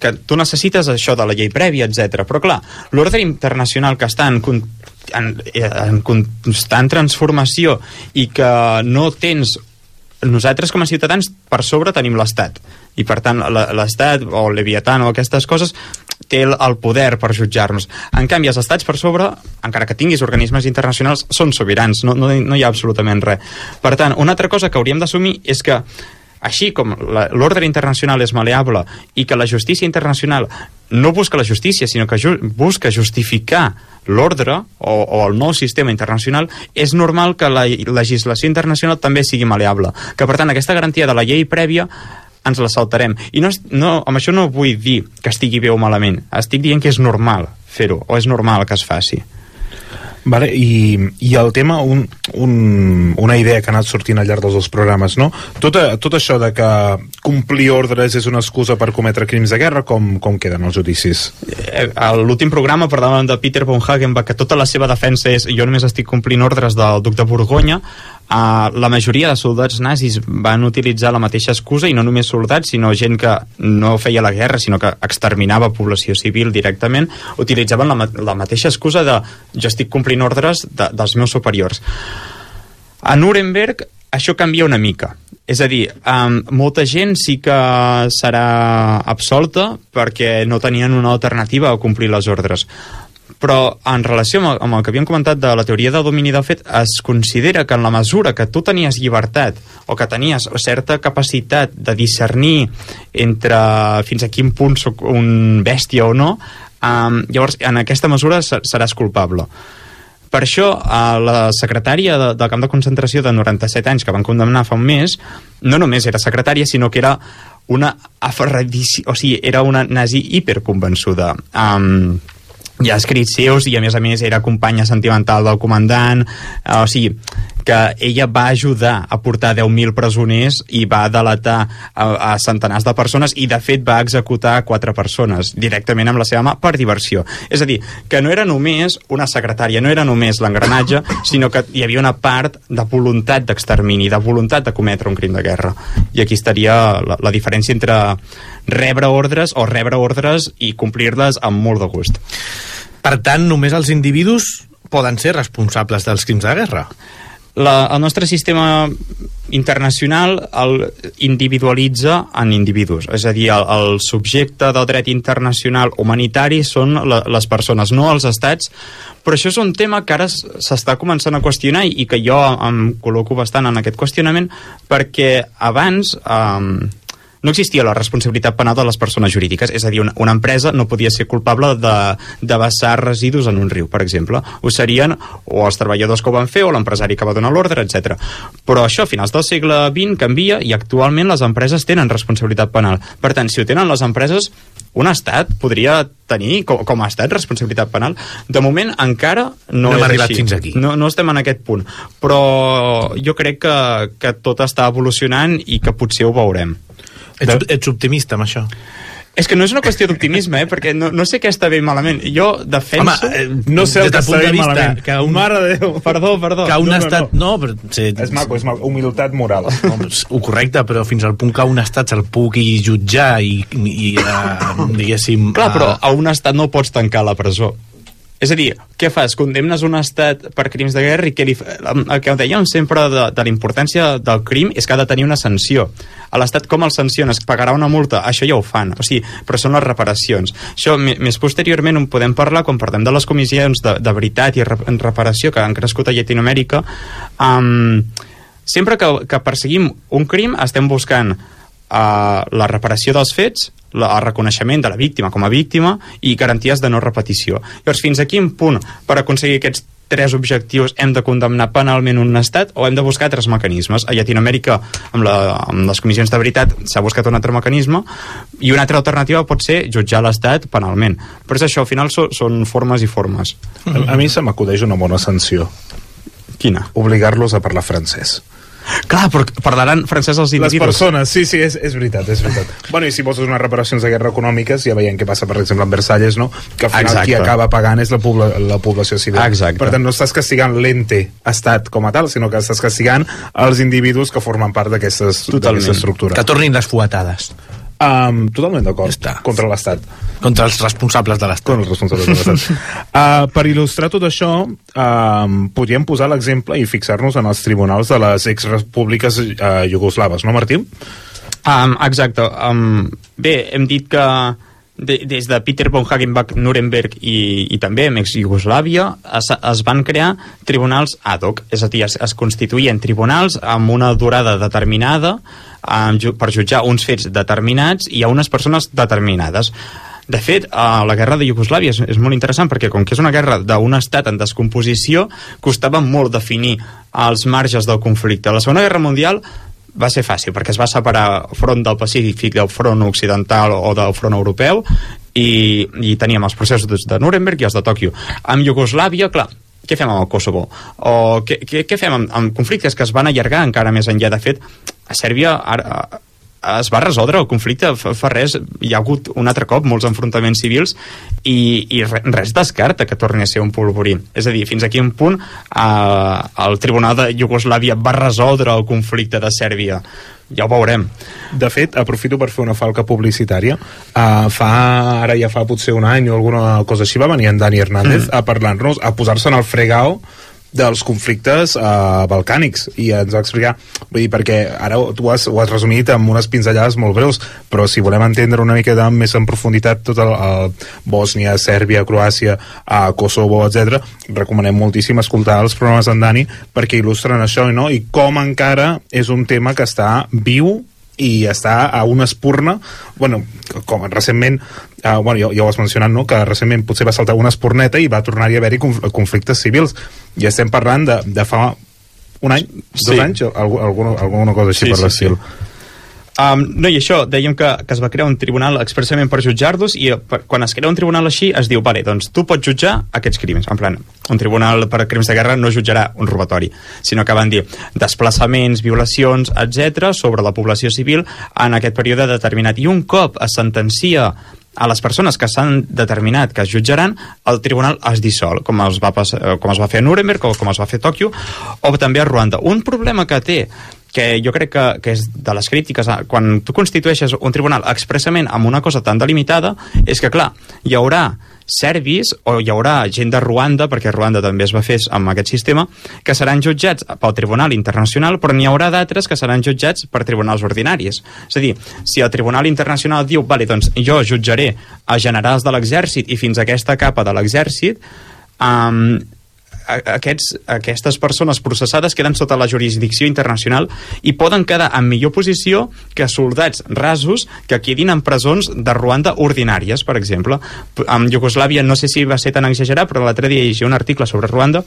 D: que tu necessites això de la llei prèvia, etc. Però clar, l'ordre internacional que està en, en, en constant transformació i que no tens nosaltres com a ciutadans per sobre tenim l'Estat i per tant l'Estat o el Leviatán o aquestes coses té el poder per jutjar-nos. En canvi, els estats per sobre, encara que tinguis organismes internacionals, són sobirans, no, no, no hi ha absolutament res. Per tant, una altra cosa que hauríem d'assumir és que així com l'ordre internacional és maleable i que la justícia internacional no busca la justícia, sinó que ju busca justificar l'ordre o, o el nou sistema internacional, és normal que la legislació internacional també sigui maleable. Que, per tant, aquesta garantia de la llei prèvia ens la saltarem. I no, no, amb això no vull dir que estigui bé o malament. Estic dient que és normal fer-ho, o és normal que es faci.
E: Vale, i, i el tema, un, un, una idea que ha anat sortint al llarg dels dos programes, no? Tot, a, tot això de que complir ordres és una excusa per cometre crims de guerra, com, com queden els judicis?
D: Eh, a l'últim programa parlàvem de Peter von Hagenbach que tota la seva defensa és jo només estic complint ordres del duc de Borgonya Uh, la majoria de soldats nazis van utilitzar la mateixa excusa i no només soldats, sinó gent que no feia la guerra, sinó que exterminava població civil directament, utilitzaven la, ma la mateixa excusa de jo estic complint ordres de, dels meus superiors. A Nuremberg això canvia una mica. És a dir, um, molta gent sí que serà absolta perquè no tenien una alternativa a complir les ordres però en relació amb el, amb el que havíem comentat de la teoria del domini del fet, es considera que en la mesura que tu tenies llibertat o que tenies certa capacitat de discernir entre fins a quin punt soc un bèstia o no, um, llavors en aquesta mesura se- seràs culpable. Per això, a la secretària de, del camp de concentració de 97 anys que van condemnar fa un mes, no només era secretària, sinó que era una aferradíssima... O sigui, era una nazi hiperconvençuda. Um, hi ha escrits seus i a més a més era companya sentimental del comandant. Eh, o sigui que ella va ajudar a portar 10.000 presoners i va delatar a, a centenars de persones i de fet va executar quatre persones directament amb la seva mà per diversió. És a dir, que no era només una secretària no era només l'engranatge [coughs] sinó que hi havia una part de voluntat d'extermini de voluntat de cometre un crim de guerra. I aquí estaria la, la diferència entre rebre ordres o rebre ordres i complir-les amb molt de gust.
C: Per tant, només els individus poden ser responsables dels crims de guerra.
D: La, el nostre sistema internacional el individualitza en individus, és a dir, el, el subjecte del dret internacional humanitari són la, les persones, no els estats, però això és un tema que ara s'està començant a qüestionar i que jo em col·loco bastant en aquest qüestionament perquè abans... Eh, no existia la responsabilitat penal de les persones jurídiques, és a dir, una, una empresa no podia ser culpable de, de vessar residus en un riu, per exemple. Ho serien o els treballadors que ho van fer o l'empresari que va donar l'ordre, etc. Però això a finals del segle XX canvia i actualment les empreses tenen responsabilitat penal. Per tant, si ho tenen les empreses, un estat podria tenir com, com a estat responsabilitat penal. De moment encara no,
C: No hem arribat
D: així.
C: fins aquí.
D: No, no estem en aquest punt. Però jo crec que, que tot està evolucionant i que potser ho veurem.
C: Ets, ets optimista amb això?
D: És que no és una qüestió d'optimisme, eh? perquè no, no sé què està bé malament. Jo defenso...
C: Home, eh,
E: No sé el que està
C: de
E: bé
C: vista
E: malament.
C: que un-
E: Mare de Déu.
D: Perdó, perdó.
C: que un
E: no, no,
C: estat... No, però... Sí,
E: És maco, és maco. Humilitat moral. [laughs]
C: No, és correcte, però fins al punt que un estat se'l pugui jutjar i, i uh, diguéssim...
D: Clar, però
C: eh,
D: a un estat no pots tancar la presó. És a dir, què fas? Condemnes un estat per crims de guerra i què li... el que dèiem sempre de, de la importància del crim és que ha de tenir una sanció. A l'estat com el sanciones? Pagarà una multa? Això ja ho fan, o sigui, però són les reparacions. Això més posteriorment en podem parlar quan parlem de les comissions de, de veritat i re- reparació que han crescut a Llatinoamèrica. Um, sempre que, que perseguim un crim estem buscant uh, la reparació dels fets, la, el reconeixement de la víctima com a víctima i garanties de no repetició. Llavors, fins a quin punt per aconseguir aquests tres objectius hem de condemnar penalment un estat o hem de buscar altres mecanismes. A Llatinoamèrica, amb, la, amb les comissions de veritat, s'ha buscat un altre mecanisme i una altra alternativa pot ser jutjar l'estat penalment. Però és això, al final so, són formes i formes.
E: A, a mi se m'acudeix una bona sanció.
D: Quina?
E: Obligar-los a parlar francès.
D: Clar, però parlaran francès els
E: Les
D: individus.
E: persones, sí, sí, és, és veritat, és veritat. bueno, i si poses unes reparacions de guerra econòmiques, ja veiem què passa, per exemple, en Versalles, no? Que al final
D: Exacte.
E: qui acaba pagant és la, pobla, la població civil.
D: Exacte.
E: Per tant, no estàs castigant l'ente estat com a tal, sinó que estàs castigant els individus que formen part d'aquesta estructura.
C: Que tornin les fuetades
E: Um, totalment d'acord.
C: Ja.
E: Contra l'estat.
C: contra els responsables de l'estat.
E: Con els responsables de l'estat. uh, [laughs] per il·lustrar tot això, uh, podríem posar l'exemple i fixar-nos en els tribunals de les exrepúbliques uh, jugoslaves, no, Martí?
D: Um, exacte. Um, bé, hem dit que de, des de Peter von Hagenbach, Nuremberg i, i també amb ex-Jugoslàvia es, es van crear tribunals ad hoc, és a dir, es, es constituïen tribunals amb una durada determinada ju, per jutjar uns fets determinats i a unes persones determinades. De fet, uh, la guerra de Iugoslàvia és, és molt interessant perquè com que és una guerra d'un estat en descomposició, costava molt definir els marges del conflicte. La Segona Guerra Mundial va ser fàcil perquè es va separar front del Pacífic del front occidental o del front europeu i, i teníem els processos de Nuremberg i els de Tòquio. Amb Iugoslàvia, clar, què fem amb el Kosovo? O què, què, què fem amb, amb conflictes que es van allargar encara més enllà? De fet, a Sèrbia ara, es va resoldre el conflicte fa, fa res, hi ha hagut un altre cop molts enfrontaments civils i, i re- res descarta que torni a ser un polvorí és a dir, fins a quin punt eh, el Tribunal de Iugoslàvia va resoldre el conflicte de Sèrbia ja ho veurem
E: De fet, aprofito per fer una falca publicitària. Uh, fa, ara ja fa potser un any o alguna cosa així, va venir en Dani Hernández mm. a parlar-nos, a posar-se en el fregau dels conflictes uh, balcànics i ens va explicar, vull dir, perquè ara tu has, ho has resumit amb unes pinzellades molt breus, però si volem entendre una mica més en profunditat tot el, el Bòsnia, Sèrbia, Croàcia uh, Kosovo, etc, recomanem moltíssim escoltar els programes d'en Dani perquè il·lustren això no? i com encara és un tema que està viu i està a una espurna bueno, com recentment uh, bueno, ja, ja ho has mencionat, no? que recentment potser va saltar una espurneta i va tornar-hi a haver-hi conf conflictes civils i estem parlant de, de fa un any, dos
D: Sí.
E: anys, alguna, alguna cosa així
D: Sí,
E: per
D: sí,
E: l'estil
D: sí. Um, no, i això, dèiem que, que es va crear un tribunal expressament per jutjar-los i eh, per, quan es crea un tribunal així es diu, vale, doncs tu pots jutjar aquests crims. En plan, un tribunal per crims de guerra no jutjarà un robatori, sinó que van dir desplaçaments, violacions, etc sobre la població civil en aquest període determinat. I un cop es sentencia a les persones que s'han determinat que es jutjaran, el tribunal es dissol, com es va, passar, eh, com es va fer a Nuremberg o com es va fer a Tòquio, o també a Ruanda. Un problema que té que jo crec que, que és de les crítiques quan tu constitueixes un tribunal expressament amb una cosa tan delimitada és que, clar, hi haurà serbis o hi haurà gent de Ruanda, perquè Ruanda també es va fer amb aquest sistema, que seran jutjats pel Tribunal Internacional, però n'hi haurà d'altres que seran jutjats per tribunals ordinaris. És a dir, si el Tribunal Internacional diu, vale, doncs jo jutjaré a generals de l'exèrcit i fins a aquesta capa de l'exèrcit, um, aquests, aquestes persones processades queden sota la jurisdicció internacional i poden quedar en millor posició que soldats rasos que quedin en presons de Ruanda ordinàries, per exemple. Amb Iugoslàvia no sé si va ser tan exagerat, però l'altre dia llegia un article sobre Ruanda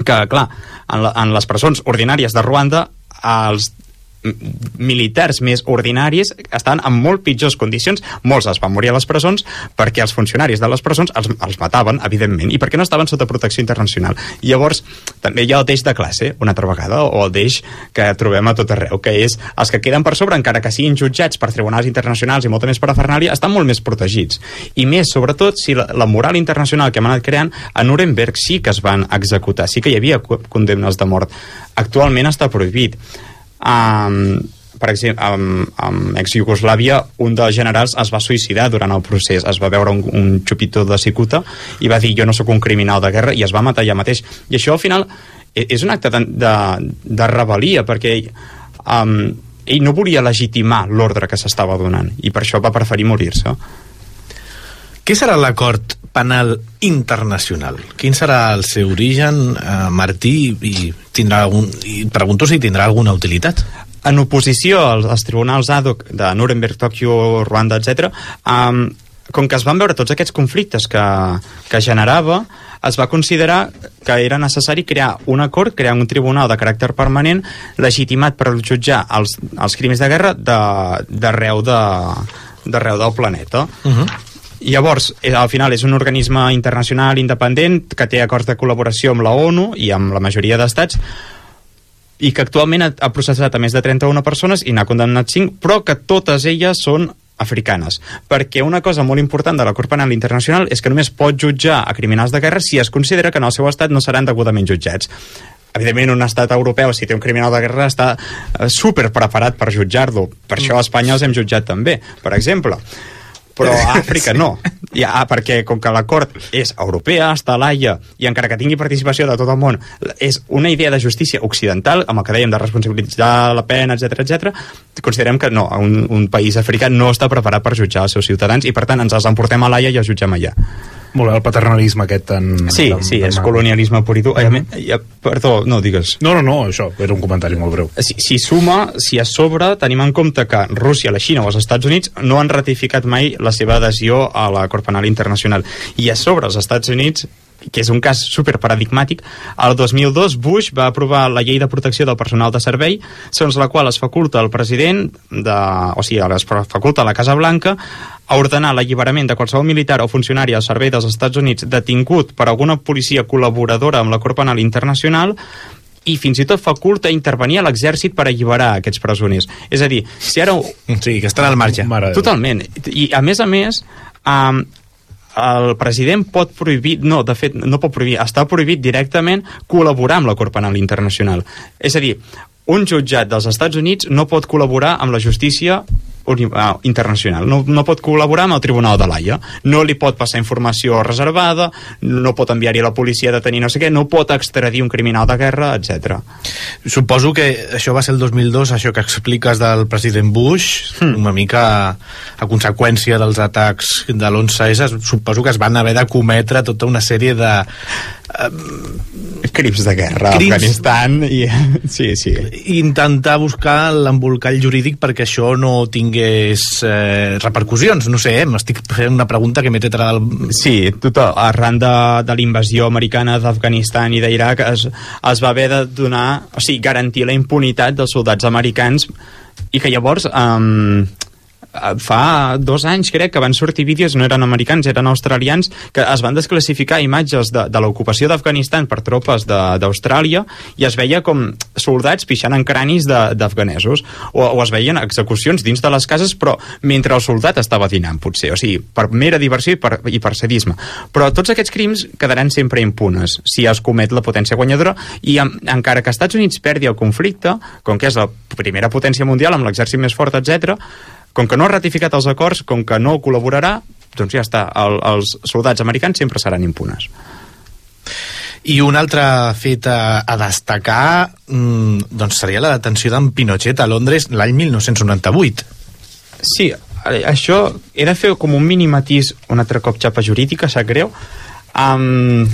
D: que, clar, en, la, en les presons ordinàries de Ruanda els militars més ordinaris estan en molt pitjors condicions. Molts es van morir a les presons perquè els funcionaris de les presons els, els mataven, evidentment, i perquè no estaven sota protecció internacional. Llavors, també hi ha el deix de classe, una altra vegada, o el deix que trobem a tot arreu, que és els que queden per sobre, encara que siguin jutjats per tribunals internacionals i molta més parafernàlia, estan molt més protegits. I més, sobretot, si la, la moral internacional que hem anat creant, a Nuremberg sí que es van executar, sí que hi havia co- condemnes de mort. Actualment està prohibit. Um, per exemple, amb, amb ex-Iugoslàvia, un dels generals es va suïcidar durant el procés. Es va veure un, un xupitó de cicuta i va dir jo no sóc un criminal de guerra i es va matar allà mateix. I això, al final, e- és un acte de, de, de rebel·lia, perquè um, ell no volia legitimar l'ordre que s'estava donant i per això va preferir morir-se.
C: Què serà l'acord penal internacional? Quin serà el seu origen, eh, Martí, i, tindrà algun, i pregunto si tindrà alguna utilitat?
D: en oposició als, als tribunals ad hoc de Nuremberg, Tòquio, Ruanda, etc., um, com que es van veure tots aquests conflictes que, que generava, es va considerar que era necessari crear un acord, crear un tribunal de caràcter permanent legitimat per jutjar els, els crims de guerra de- d'arreu de, d'arreu del planeta.
C: Uh -huh.
D: Llavors, eh, al final és un organisme internacional independent que té acords de col·laboració amb la ONU i amb la majoria d'estats i que actualment ha, processat a més de 31 persones i n'ha condemnat 5, però que totes elles són africanes. Perquè una cosa molt important de la Cort Penal Internacional és que només pot jutjar a criminals de guerra si es considera que en el seu estat no seran degudament jutjats. Evidentment, un estat europeu, si té un criminal de guerra, està eh, super preparat per jutjar-lo. Per això a Espanya els hem jutjat també, per exemple. Però a Àfrica no. Ja, ah, perquè com que l'acord és europea, està a l'AIA, i encara que tingui participació de tot el món, és una idea de justícia occidental, amb el que dèiem de responsabilitzar la pena, etc etc. considerem que no, un, un país africà no està preparat per jutjar els seus ciutadans i per tant ens els emportem a l'AIA i els jutgem allà.
E: Molt bé, el paternalisme aquest tan...
D: Sí,
E: tan-
D: sí,
E: tan
D: és
E: maco.
D: colonialisme pur i dur. Eh, Perdó, no, digues.
E: No, no, no, això era un comentari molt breu.
D: si, si suma, si a sobre tenim en compte que Rússia, la Xina o els Estats Units no han ratificat mai la seva adhesió a la Cort Penal Internacional i a sobre els Estats Units que és un cas super paradigmàtic, el 2002 Bush va aprovar la llei de protecció del personal de servei, segons la qual es faculta al president, de, o sigui, es faculta la Casa Blanca a ordenar l'alliberament de qualsevol militar o funcionari al servei dels Estats Units detingut per alguna policia col·laboradora amb la Cort Penal Internacional i fins i tot faculta intervenir a l'exèrcit per alliberar aquests presoners. És a dir, si ara...
C: Sí, que estan al marge.
D: Totalment. I, a més a més, um, el president pot prohibir, no, de fet, no pot prohibir, està prohibit directament col·laborar amb la Cort Penal Internacional. És a dir, un jutjat dels Estats Units no pot col·laborar amb la justícia ah, internacional. No, no pot col·laborar amb el Tribunal de l'Haia. No li pot passar informació reservada, no pot enviar-hi a la policia a detenir no sé què, no pot extradir un criminal de guerra, etc.
C: Suposo que això va ser el 2002, això que expliques del president Bush,
D: Hmm.
C: una mica a, a conseqüència dels atacs de l'11S, suposo que es van haver de cometre tota una sèrie de...
D: Crims de guerra
C: Crims.
D: a Afganistan i... [laughs] Sí, sí.
C: Intentar buscar l'embolcall jurídic perquè això no tingués eh, repercussions, no sé, eh? m'estic fent una pregunta que m'he tret ara del...
D: Sí, total, arran de, de la invasió americana d'Afganistan i d'Iraq es, es va haver de donar, o sigui, garantir la impunitat dels soldats americans i que llavors um, fa dos anys crec que van sortir vídeos, no eren americans, eren australians, que es van desclassificar imatges de, de l'ocupació d'Afganistan per tropes d'Austràlia i es veia com soldats pixant en cranis d'afganesos o, o es veien execucions dins de les cases però mentre el soldat estava dinant potser, o sigui, per mera diversió i per, i per sadisme. Però tots aquests crims quedaran sempre impunes si es comet la potència guanyadora i en, encara que Estats Units perdi el conflicte, com que és la primera potència mundial amb l'exèrcit més fort, etc com que no ha ratificat els acords, com que no col·laborarà, doncs ja està, el, els soldats americans sempre seran impunes.
C: I un altre fet a, a destacar mm, doncs seria la detenció d'en Pinochet a Londres l'any 1998.
D: Sí, eh, això he de fer com un mini matís un altre cop xapa jurídica, sap greu. Um,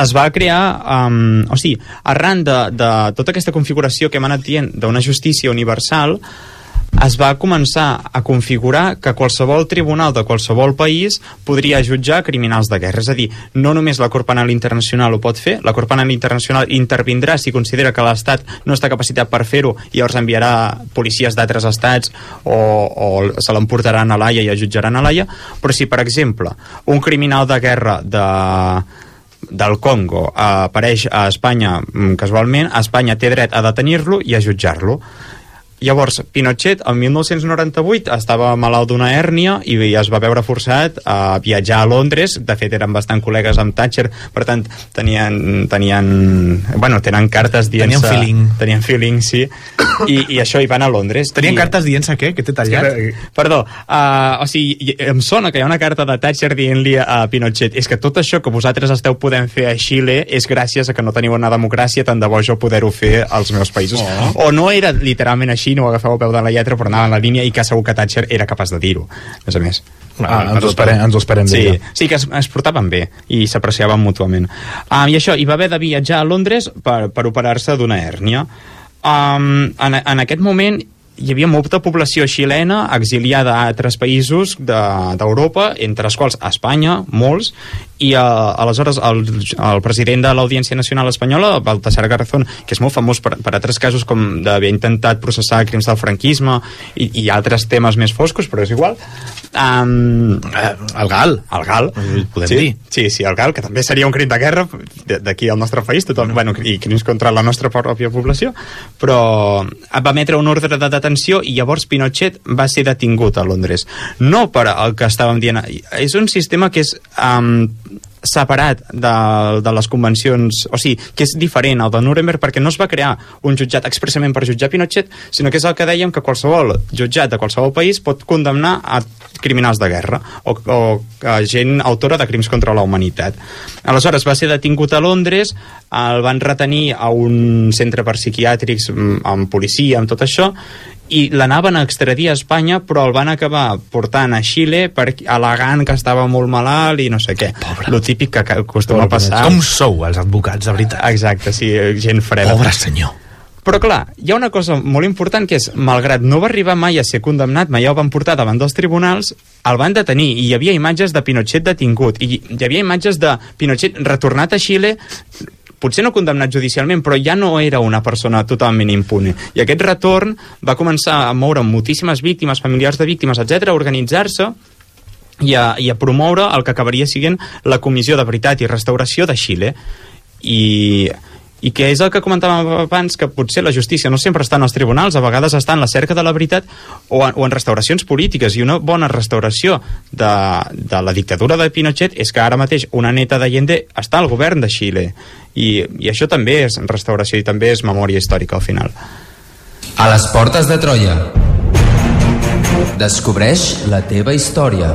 D: es va crear, um, o sigui, arran de, de tota aquesta configuració que hem anat dient d'una justícia universal, es va començar a configurar que qualsevol tribunal de qualsevol país podria jutjar criminals de guerra. És a dir, no només la Cort Penal Internacional ho pot fer, la Cort Penal Internacional intervindrà si considera que l'Estat no està capacitat per fer-ho i llavors enviarà policies d'altres estats o, o se l'emportaran a l'AIA i a jutjaran a l'AIA, però si, per exemple, un criminal de guerra de del Congo apareix a Espanya mm, casualment, Espanya té dret a detenir-lo i a jutjar-lo. Llavors, Pinochet, el 1998, estava malalt d'una hèrnia i es va veure forçat a viatjar a Londres. De fet, eren bastant col·legues amb Thatcher, per tant, tenien... tenien bueno, tenen cartes dient
C: Tenien feeling.
D: Tenien feeling, sí. I, I això, hi van a Londres.
C: Tenien
D: I,
C: cartes dient-se què? Que t'he tallat?
D: Perdó, uh, o sigui, em sona que hi ha una carta de Thatcher dient-li a Pinochet és que tot això que vosaltres esteu podent fer a Xile és gràcies a que no teniu una democràcia, tant de bo jo poder-ho fer als meus països.
E: Oh.
D: O no era literalment així, no ho agafeu a peu de la lletra, però anava en la línia i que segur que Thatcher era capaç de dir-ho, a més a més.
E: Ah, ens, ho esperem, ens ho esperem
D: Sí, sí que es, es portaven bé i s'apreciaven mútuament. Um, I això, hi va haver de viatjar a Londres per, per operar-se d'una hèrnia. Um, en, en aquest moment hi havia molta població xilena exiliada a altres països de- d'Europa, de, entre els quals Espanya, molts, i uh, aleshores el, el president de l'Audiència Nacional Espanyola, Baltasar Garzón, que és molt famós per, per altres casos com d'haver intentat processar crims del franquisme i, i altres temes més foscos, però és igual, um,
C: Eh, el GAL.
D: el GAL.
C: Podem
D: sí,
C: dir.
D: Sí, sí, el GAL, que també seria un crim de guerra de- d'aquí al nostre país, tothom, bueno, i crims contra la nostra pròpia població, però va emetre un ordre de detenció i llavors Pinochet va ser detingut a Londres. No per el que estàvem dient... És un sistema que és... Um, separat de, de les convencions, o sigui, que és diferent al de Nuremberg perquè no es va crear un jutjat expressament per jutjar Pinochet, sinó que és el que dèiem que qualsevol jutjat de qualsevol país pot condemnar a criminals de guerra o, o a gent autora de crims contra la humanitat. Aleshores va ser detingut a Londres, el van retenir a un centre per psiquiàtrics mm, amb policia, amb tot això, i l'anaven a extradir a Espanya però el van acabar portant a Xile per al·legant que estava molt malalt i no sé què. Lo típic que acostuma a
E: Pobre
D: passar.
C: Com sou els advocats, de veritat?
D: Exacte, sí, gent freda.
C: Pobre senyor.
D: Però clar, hi ha una cosa molt important que és, malgrat no va arribar mai a ser condemnat, mai el van portar davant dels tribunals, el van detenir i hi havia imatges de Pinochet detingut i hi havia imatges de Pinochet retornat a Xile potser no condemnat judicialment, però ja no era una persona totalment impune. I aquest retorn va començar a moure moltíssimes víctimes, familiars de víctimes, etc a organitzar-se i a, i a promoure el que acabaria sent la Comissió de Veritat i Restauració de Xile. I, i que és el que comentàvem abans, que potser la justícia no sempre està en els tribunals, a vegades està en la cerca de la veritat o en, o en restauracions polítiques, i una bona restauració de, de la dictadura de Pinochet és que ara mateix una neta d'Allende està al govern de Xile, i, i això també és restauració i també és memòria històrica al final.
G: A les portes de Troia. Descobreix la teva història.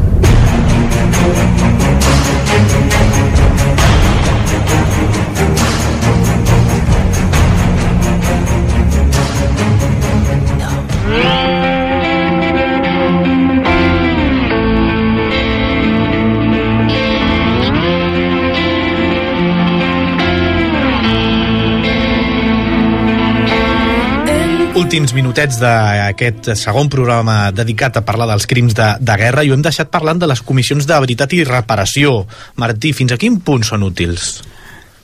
C: Últims minutets d'aquest segon programa dedicat a parlar dels crims de, de guerra i ho hem deixat parlant de les comissions de veritat i reparació. Martí, fins a quin punt són útils?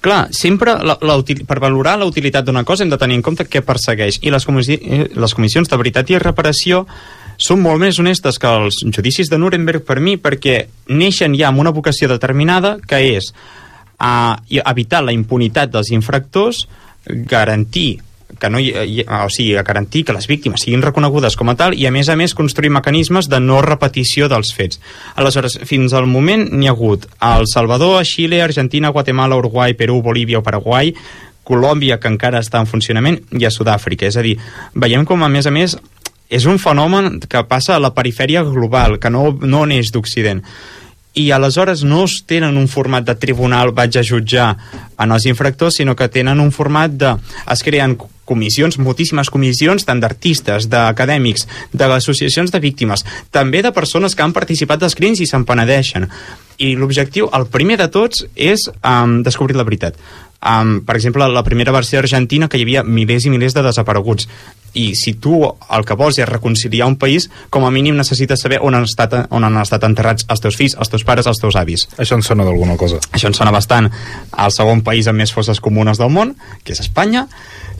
D: Clar, sempre la, la, per valorar la utilitat d'una cosa hem de tenir en compte què persegueix i les, comissi eh, les comissions de veritat i reparació són molt més honestes que els judicis de Nuremberg per mi perquè neixen ja amb una vocació determinada que és uh, evitar la impunitat dels infractors, garantir que no hi, hi, o sigui, a garantir que les víctimes siguin reconegudes com a tal i a més a més construir mecanismes de no repetició dels fets. Aleshores, fins al moment n'hi ha hagut a El Salvador, a Xile, Argentina, Guatemala, Uruguai, Perú, Bolívia o Paraguai, Colòmbia, que encara està en funcionament, i a Sud-àfrica. És a dir, veiem com a més a més és un fenomen que passa a la perifèria global, que no, no neix d'Occident i aleshores no es tenen un format de tribunal vaig a jutjar en els infractors, sinó que tenen un format de... es creen comissions, moltíssimes comissions, tant d'artistes, d'acadèmics, d'associacions de víctimes, també de persones que han participat dels crims i se'n penedeixen. I l'objectiu, el primer de tots, és um, descobrir la veritat. Um, per exemple, la primera versió argentina que hi havia milers i milers de desapareguts i si tu el que vols és reconciliar un país com a mínim necessites saber on han estat, on han estat enterrats els teus fills, els teus pares, els teus avis
E: Això em sona d'alguna cosa.
D: això ens sona bastant al segon país amb més fosses comunes del món, que és Espanya,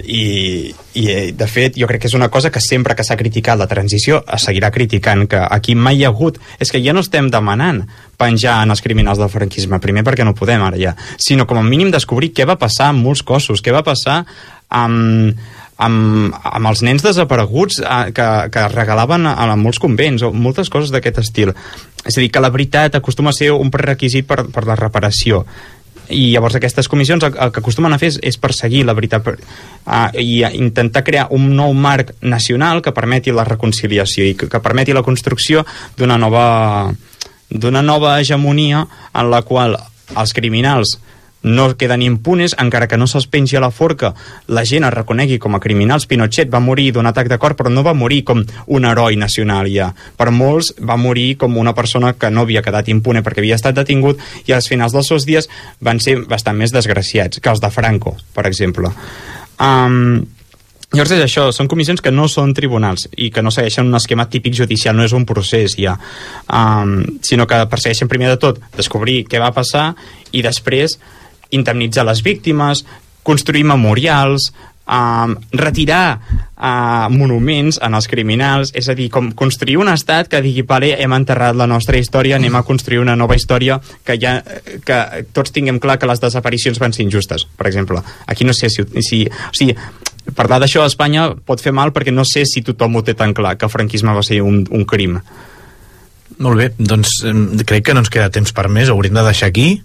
D: i, i de fet jo crec que és una cosa que sempre que s'ha criticat la transició es seguirà criticant, que aquí mai hi ha hagut és que ja no estem demanant penjar en els criminals del franquisme, primer perquè no podem ara ja, sinó com a mínim descobrir què va passar amb molts cossos, què va passar amb, amb, amb els nens desapareguts eh, que, que regalaven a, a molts convents o moltes coses d'aquest estil. És a dir, que la veritat acostuma a ser un prerequisit per, per la reparació. I llavors aquestes comissions el, el que acostumen a fer és, és perseguir la veritat per, uh, i intentar crear un nou marc nacional que permeti la reconciliació i que, que permeti la construcció d'una nova d'una nova hegemonia en la qual els criminals no queden impunes, encara que no se'ls pengi a la forca, la gent es reconegui com a criminals. Pinochet va morir d'un atac de cor, però no va morir com un heroi nacional ja. Per molts va morir com una persona que no havia quedat impune perquè havia estat detingut i als finals dels seus dies van ser bastant més desgraciats que els de Franco, per exemple. Um, Llavors és això, són comissions que no són tribunals i que no segueixen un esquema típic judicial, no és un procés ja, um, sinó que persegueixen primer de tot descobrir què va passar i després indemnitzar les víctimes, construir memorials, um, retirar uh, monuments en els criminals, és a dir, com construir un estat que digui, vale, hem enterrat la nostra història, anem a construir una nova història que ja que tots tinguem clar que les desaparicions van ser injustes, per exemple. Aquí no sé si... si o sigui, parlar d'això a Espanya pot fer mal perquè no sé si tothom ho té tan clar, que el franquisme va ser un, un crim.
C: Molt bé, doncs crec que no ens queda temps per més, hauríem de deixar aquí.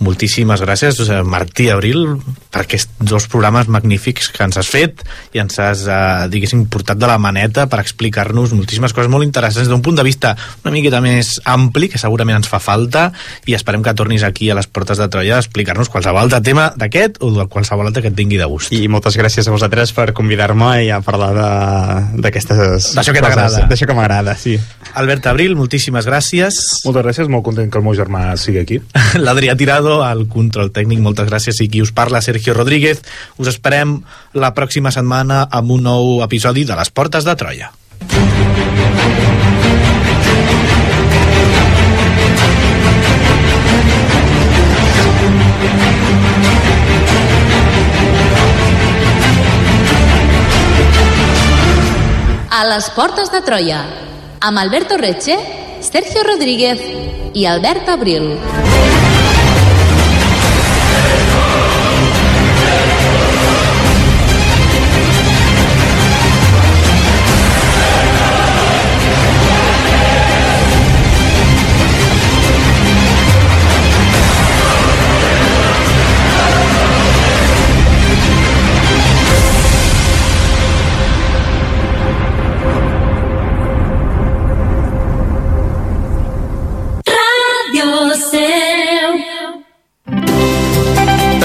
C: Moltíssimes gràcies, eh, Martí Abril, per aquests dos programes magnífics que ens has fet i ens has, eh, diguéssim, portat de la maneta per explicar-nos moltíssimes coses molt interessants d'un punt de vista una miqueta més ampli, que segurament ens fa falta, i esperem que tornis aquí a les portes de Troia a explicar-nos qualsevol altre tema d'aquest o de qualsevol altre que et tingui de gust.
D: I moltes gràcies a vosaltres per convidar-me i a parlar de- d'aquestes
C: D'això que t'agrada.
D: D'això que m'agrada, sí.
C: Albert Abril, moltíssimes gràcies.
E: Moltes gràcies, molt content que el meu germà sigui aquí. [laughs]
C: l'Adrià Tirado, al control tècnic, moltes gràcies, i qui us parla, Sergio Rodríguez. Us esperem la pròxima setmana amb un nou episodi de Les Portes de Troia.
F: A les portes de Troia, amb Alberto Reche, Sergio Rodríguez i Albert Abril.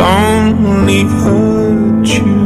H: lonely hurt you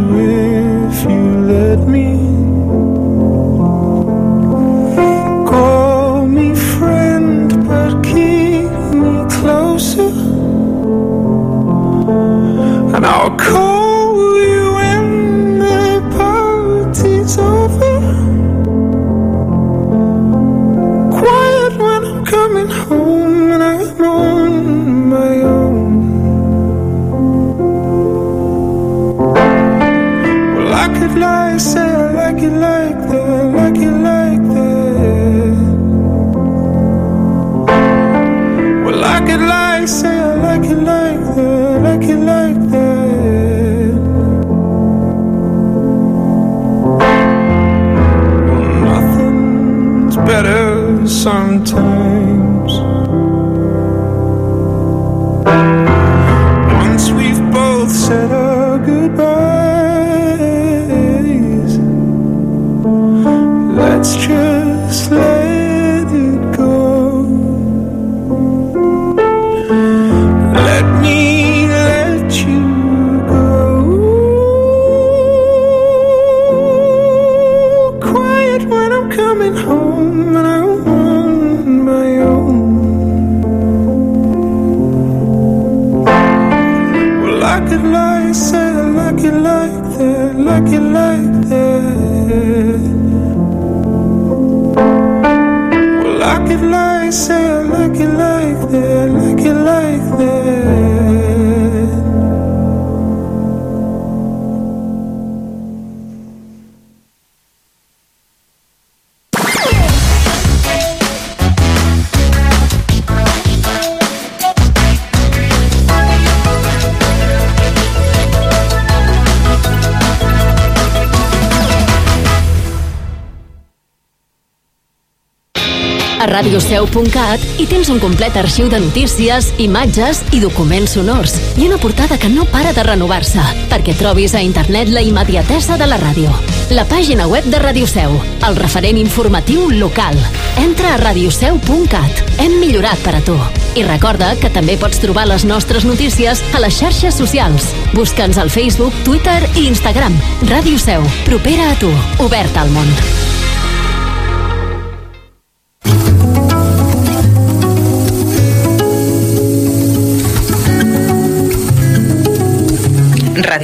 I: radioseu.cat hi tens un complet arxiu de notícies, imatges i documents sonors i una portada que no para de renovar-se perquè trobis a internet la immediatesa de la ràdio. La pàgina web de Ràdio Seu, el referent informatiu local. Entra a radioseu.cat. Hem millorat per a tu. I recorda que també pots trobar les nostres notícies a les xarxes socials. Busca'ns al Facebook, Twitter i Instagram. Ràdio Seu, propera a tu, oberta al món.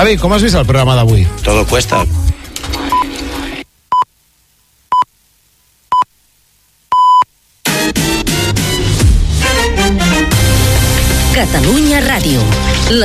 J: Xavi, com has vist el programa d'avui?
K: Todo cuesta.